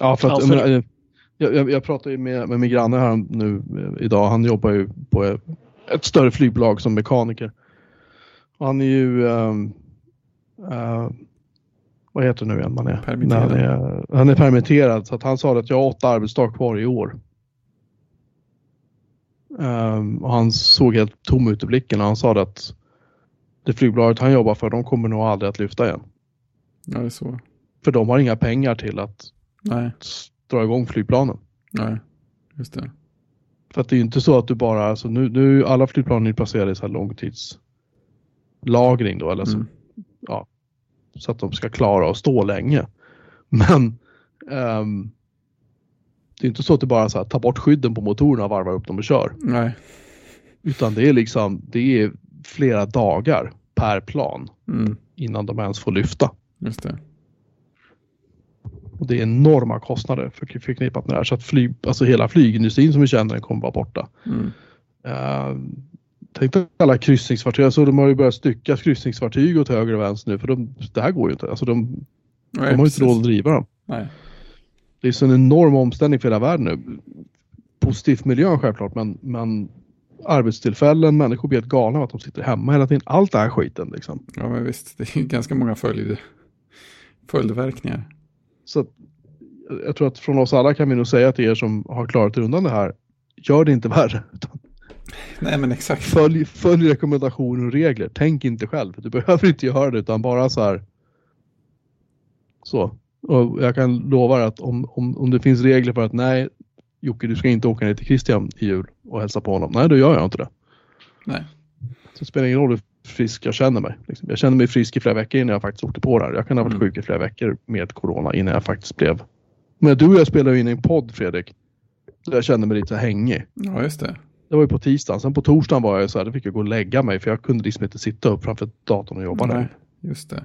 Ja, för att,
Ja,
jag,
för-
jag, jag, jag pratade ju med, med min granne här nu eh, idag. Han jobbar ju på ett, större flygbolag som mekaniker. Och han är ju, ehm, eh, vad heter det nu igen man är?
Permitterad.
Han är, han är permitterad så att han sa att jag har åtta arbetsdagar kvar i år. Ehm, och han såg helt tom ut i blicken och han sa att det flygbolaget han jobbar för, de kommer nog aldrig att lyfta igen.
Ja, det är så.
För de har inga pengar till att
Nej,
dra igång flygplanen.
nej, just det.
För att det är ju inte så att du bara, alltså nu, nu alla flygplan är placerade i så här långtidslagring då, eller så,
Mm.
ja, så att de ska klara att stå länge. Men ehm, det är inte så att du bara så här, tar bort skydden på motorerna, varvar upp dem och kör.
Nej,
Utan det är liksom, det är flera dagar per plan
mm.
innan de ens får lyfta.
just det.
Och det är enorma kostnader för, förknippat med det här. Så att flyg, alltså hela flygindustrin som vi känner den kommer vara borta.
Mm.
Uh, tänk dig alla kryssningsfartyg. Alltså de har ju börjat stycka kryssningsfartyg åt höger och vänster nu. För de, det här går ju inte. Alltså de,
Nej,
de har ju inte råd att driva dem.
Nej.
Det är så en enorm omställning för hela världen nu. Positivt för miljön självklart men, men arbetstillfällen, människor blir helt galna av att de sitter hemma hela tiden. Allt det här skiten liksom.
Ja, men visst, det är ganska många följd, följdverkningar.
Så jag tror att från oss alla kan vi nog säga till er som har klarat undan det här. Gör det inte värre.
Nej, men exakt.
följ, följ rekommendationer och regler. Tänk inte själv. Du behöver inte göra det utan bara så här. Så. Och jag kan lova dig att om, om, om det finns regler för att nej Jocke du ska inte åka ner till Christian i jul och hälsa på honom. Nej då gör jag inte det.
Nej.
Så det spelar ingen roll frisk jag känner mig. Liksom. Jag kände mig frisk i flera veckor innan jag faktiskt åkte på det här. Jag kan ha varit
Mm.
sjuk i flera veckor med corona innan jag faktiskt blev. Men du och jag spelade ju in en podd Fredrik. Där jag kände mig lite hängig.
Ja, just det.
Det var ju på tisdagen. Sen på torsdagen var jag så här, då fick jag gå och lägga mig för jag kunde liksom inte sitta upp framför datorn och jobba
Nej,
där.
just det.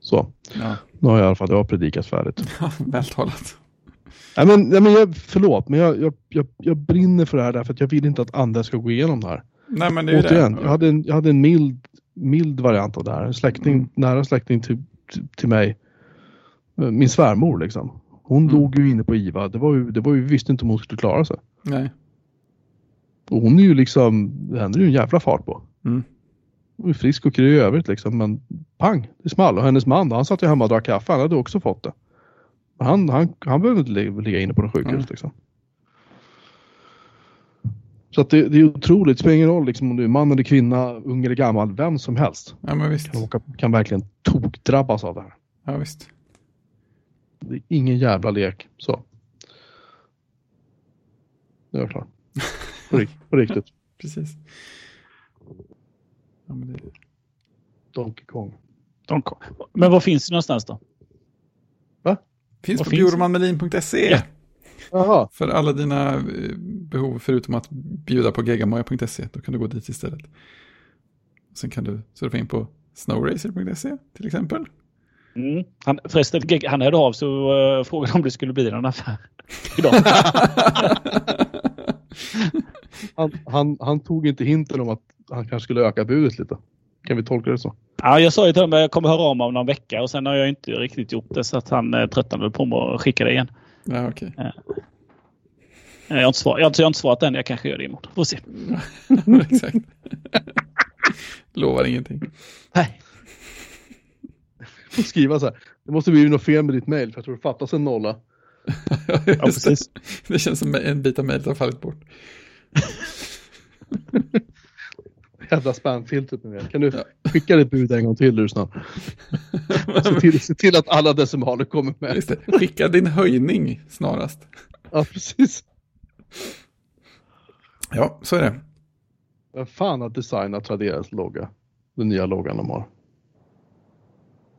Så,
Ja,
nu har jag i alla fall jag har predikat färdigt. (laughs)
vältalat.
Nej men, nej, men jag, förlåt, men jag, jag, jag, jag brinner för det här därför att jag vill inte att andra ska gå igenom det här.
Nej, men det är
Återigen,
det.
jag hade, en, jag hade en mild, mild variant av det här. En släkting,
Mm.
nära släkting till, till, till mig. Min svärmor liksom. Hon
Mm.
låg ju inne på IVA. Det var ju, det var ju, vi visste inte om hon skulle klara sig.
Nej.
Och hon är ju liksom, det händer ju en jävla fart på.
Mm.
Hon är frisk och kry i övrigt liksom. Men pang, det small. Och hennes man då, han satt ju hemma och drack kaffe. Han hade också fått det. Han, han, han behövde inte li- ligga inne på någon sjukhus
Mm.
liksom. Så att det, det är otroligt. Det spelar ingen roll liksom, om du är man eller kvinna, ung eller gammal, vem som helst.
Ja, men visst.
kan, åka, kan verkligen tokdrabbas av det här.
Ja, visst.
Det är ingen jävla lek. Så. Nu är jag klar. (laughs) På, rikt, på riktigt.
Precis. Ja, men det...
Donkey Kong.
De kom. Men var finns det någonstans då?
Finns
Vad
på bjurmanmelin.se
Ja.
Jaha.
för alla dina eh, behov förutom att bjuda på geggamoja.se. Då kan du gå dit istället. Sen kan du surfa in på snowracer.se till exempel.
Mm. Han, förresten, han hörde av sig och uh, frågade om det skulle bli någon affär (laughs) idag. (laughs)
Han, han, han tog inte hinten om att han kanske skulle öka budet lite. Kan vi tolka det så?
ja, jag sa ju till honom att jag kommer höra av mig om någon vecka och sen har jag inte riktigt gjort det så att han uh, tröttnade på mig och skickade igen.
Ja, okej.
Eh, Jag har, inte svar, jag, har jag har inte svarat än. Jag kanske gör det imorgon. Får se. (laughs)
Exakt. Lovar ingenting.
Nej.
Får skriva så här. Det måste bli något fel med ditt mail för jag tror det fattas en nolla. (laughs)
ja, det.
precis.
det känns som en bit av mejlet har fallit bort. (laughs)
Jävla spamfiltret med det. Kan du skicka ditt bud en gång till du snäll? (laughs) Se till, se till att alla decimaler kommer med.
Just det. Skicka din höjning snarast.
Ja, precis.
Ja, så är det.
Vem fan har designat Traderas logga? Den nya loggan de har.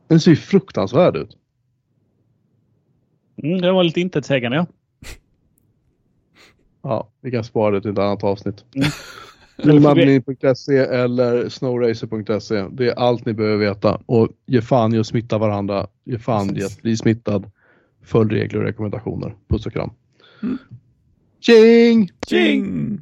Den ser ju fruktansvärd ut.
Mm, det var lite intetsägande ja.
Ja, vi kan spara det till ett annat avsnitt.
Mm.
Snowmadning.se eller snowracer.se. Det är allt ni behöver veta. Och ge fan i att smitta varandra. Ge fan i att bli smittad. Följ regler och rekommendationer. Puss och kram.
Mm.
Tjing!
Tjing!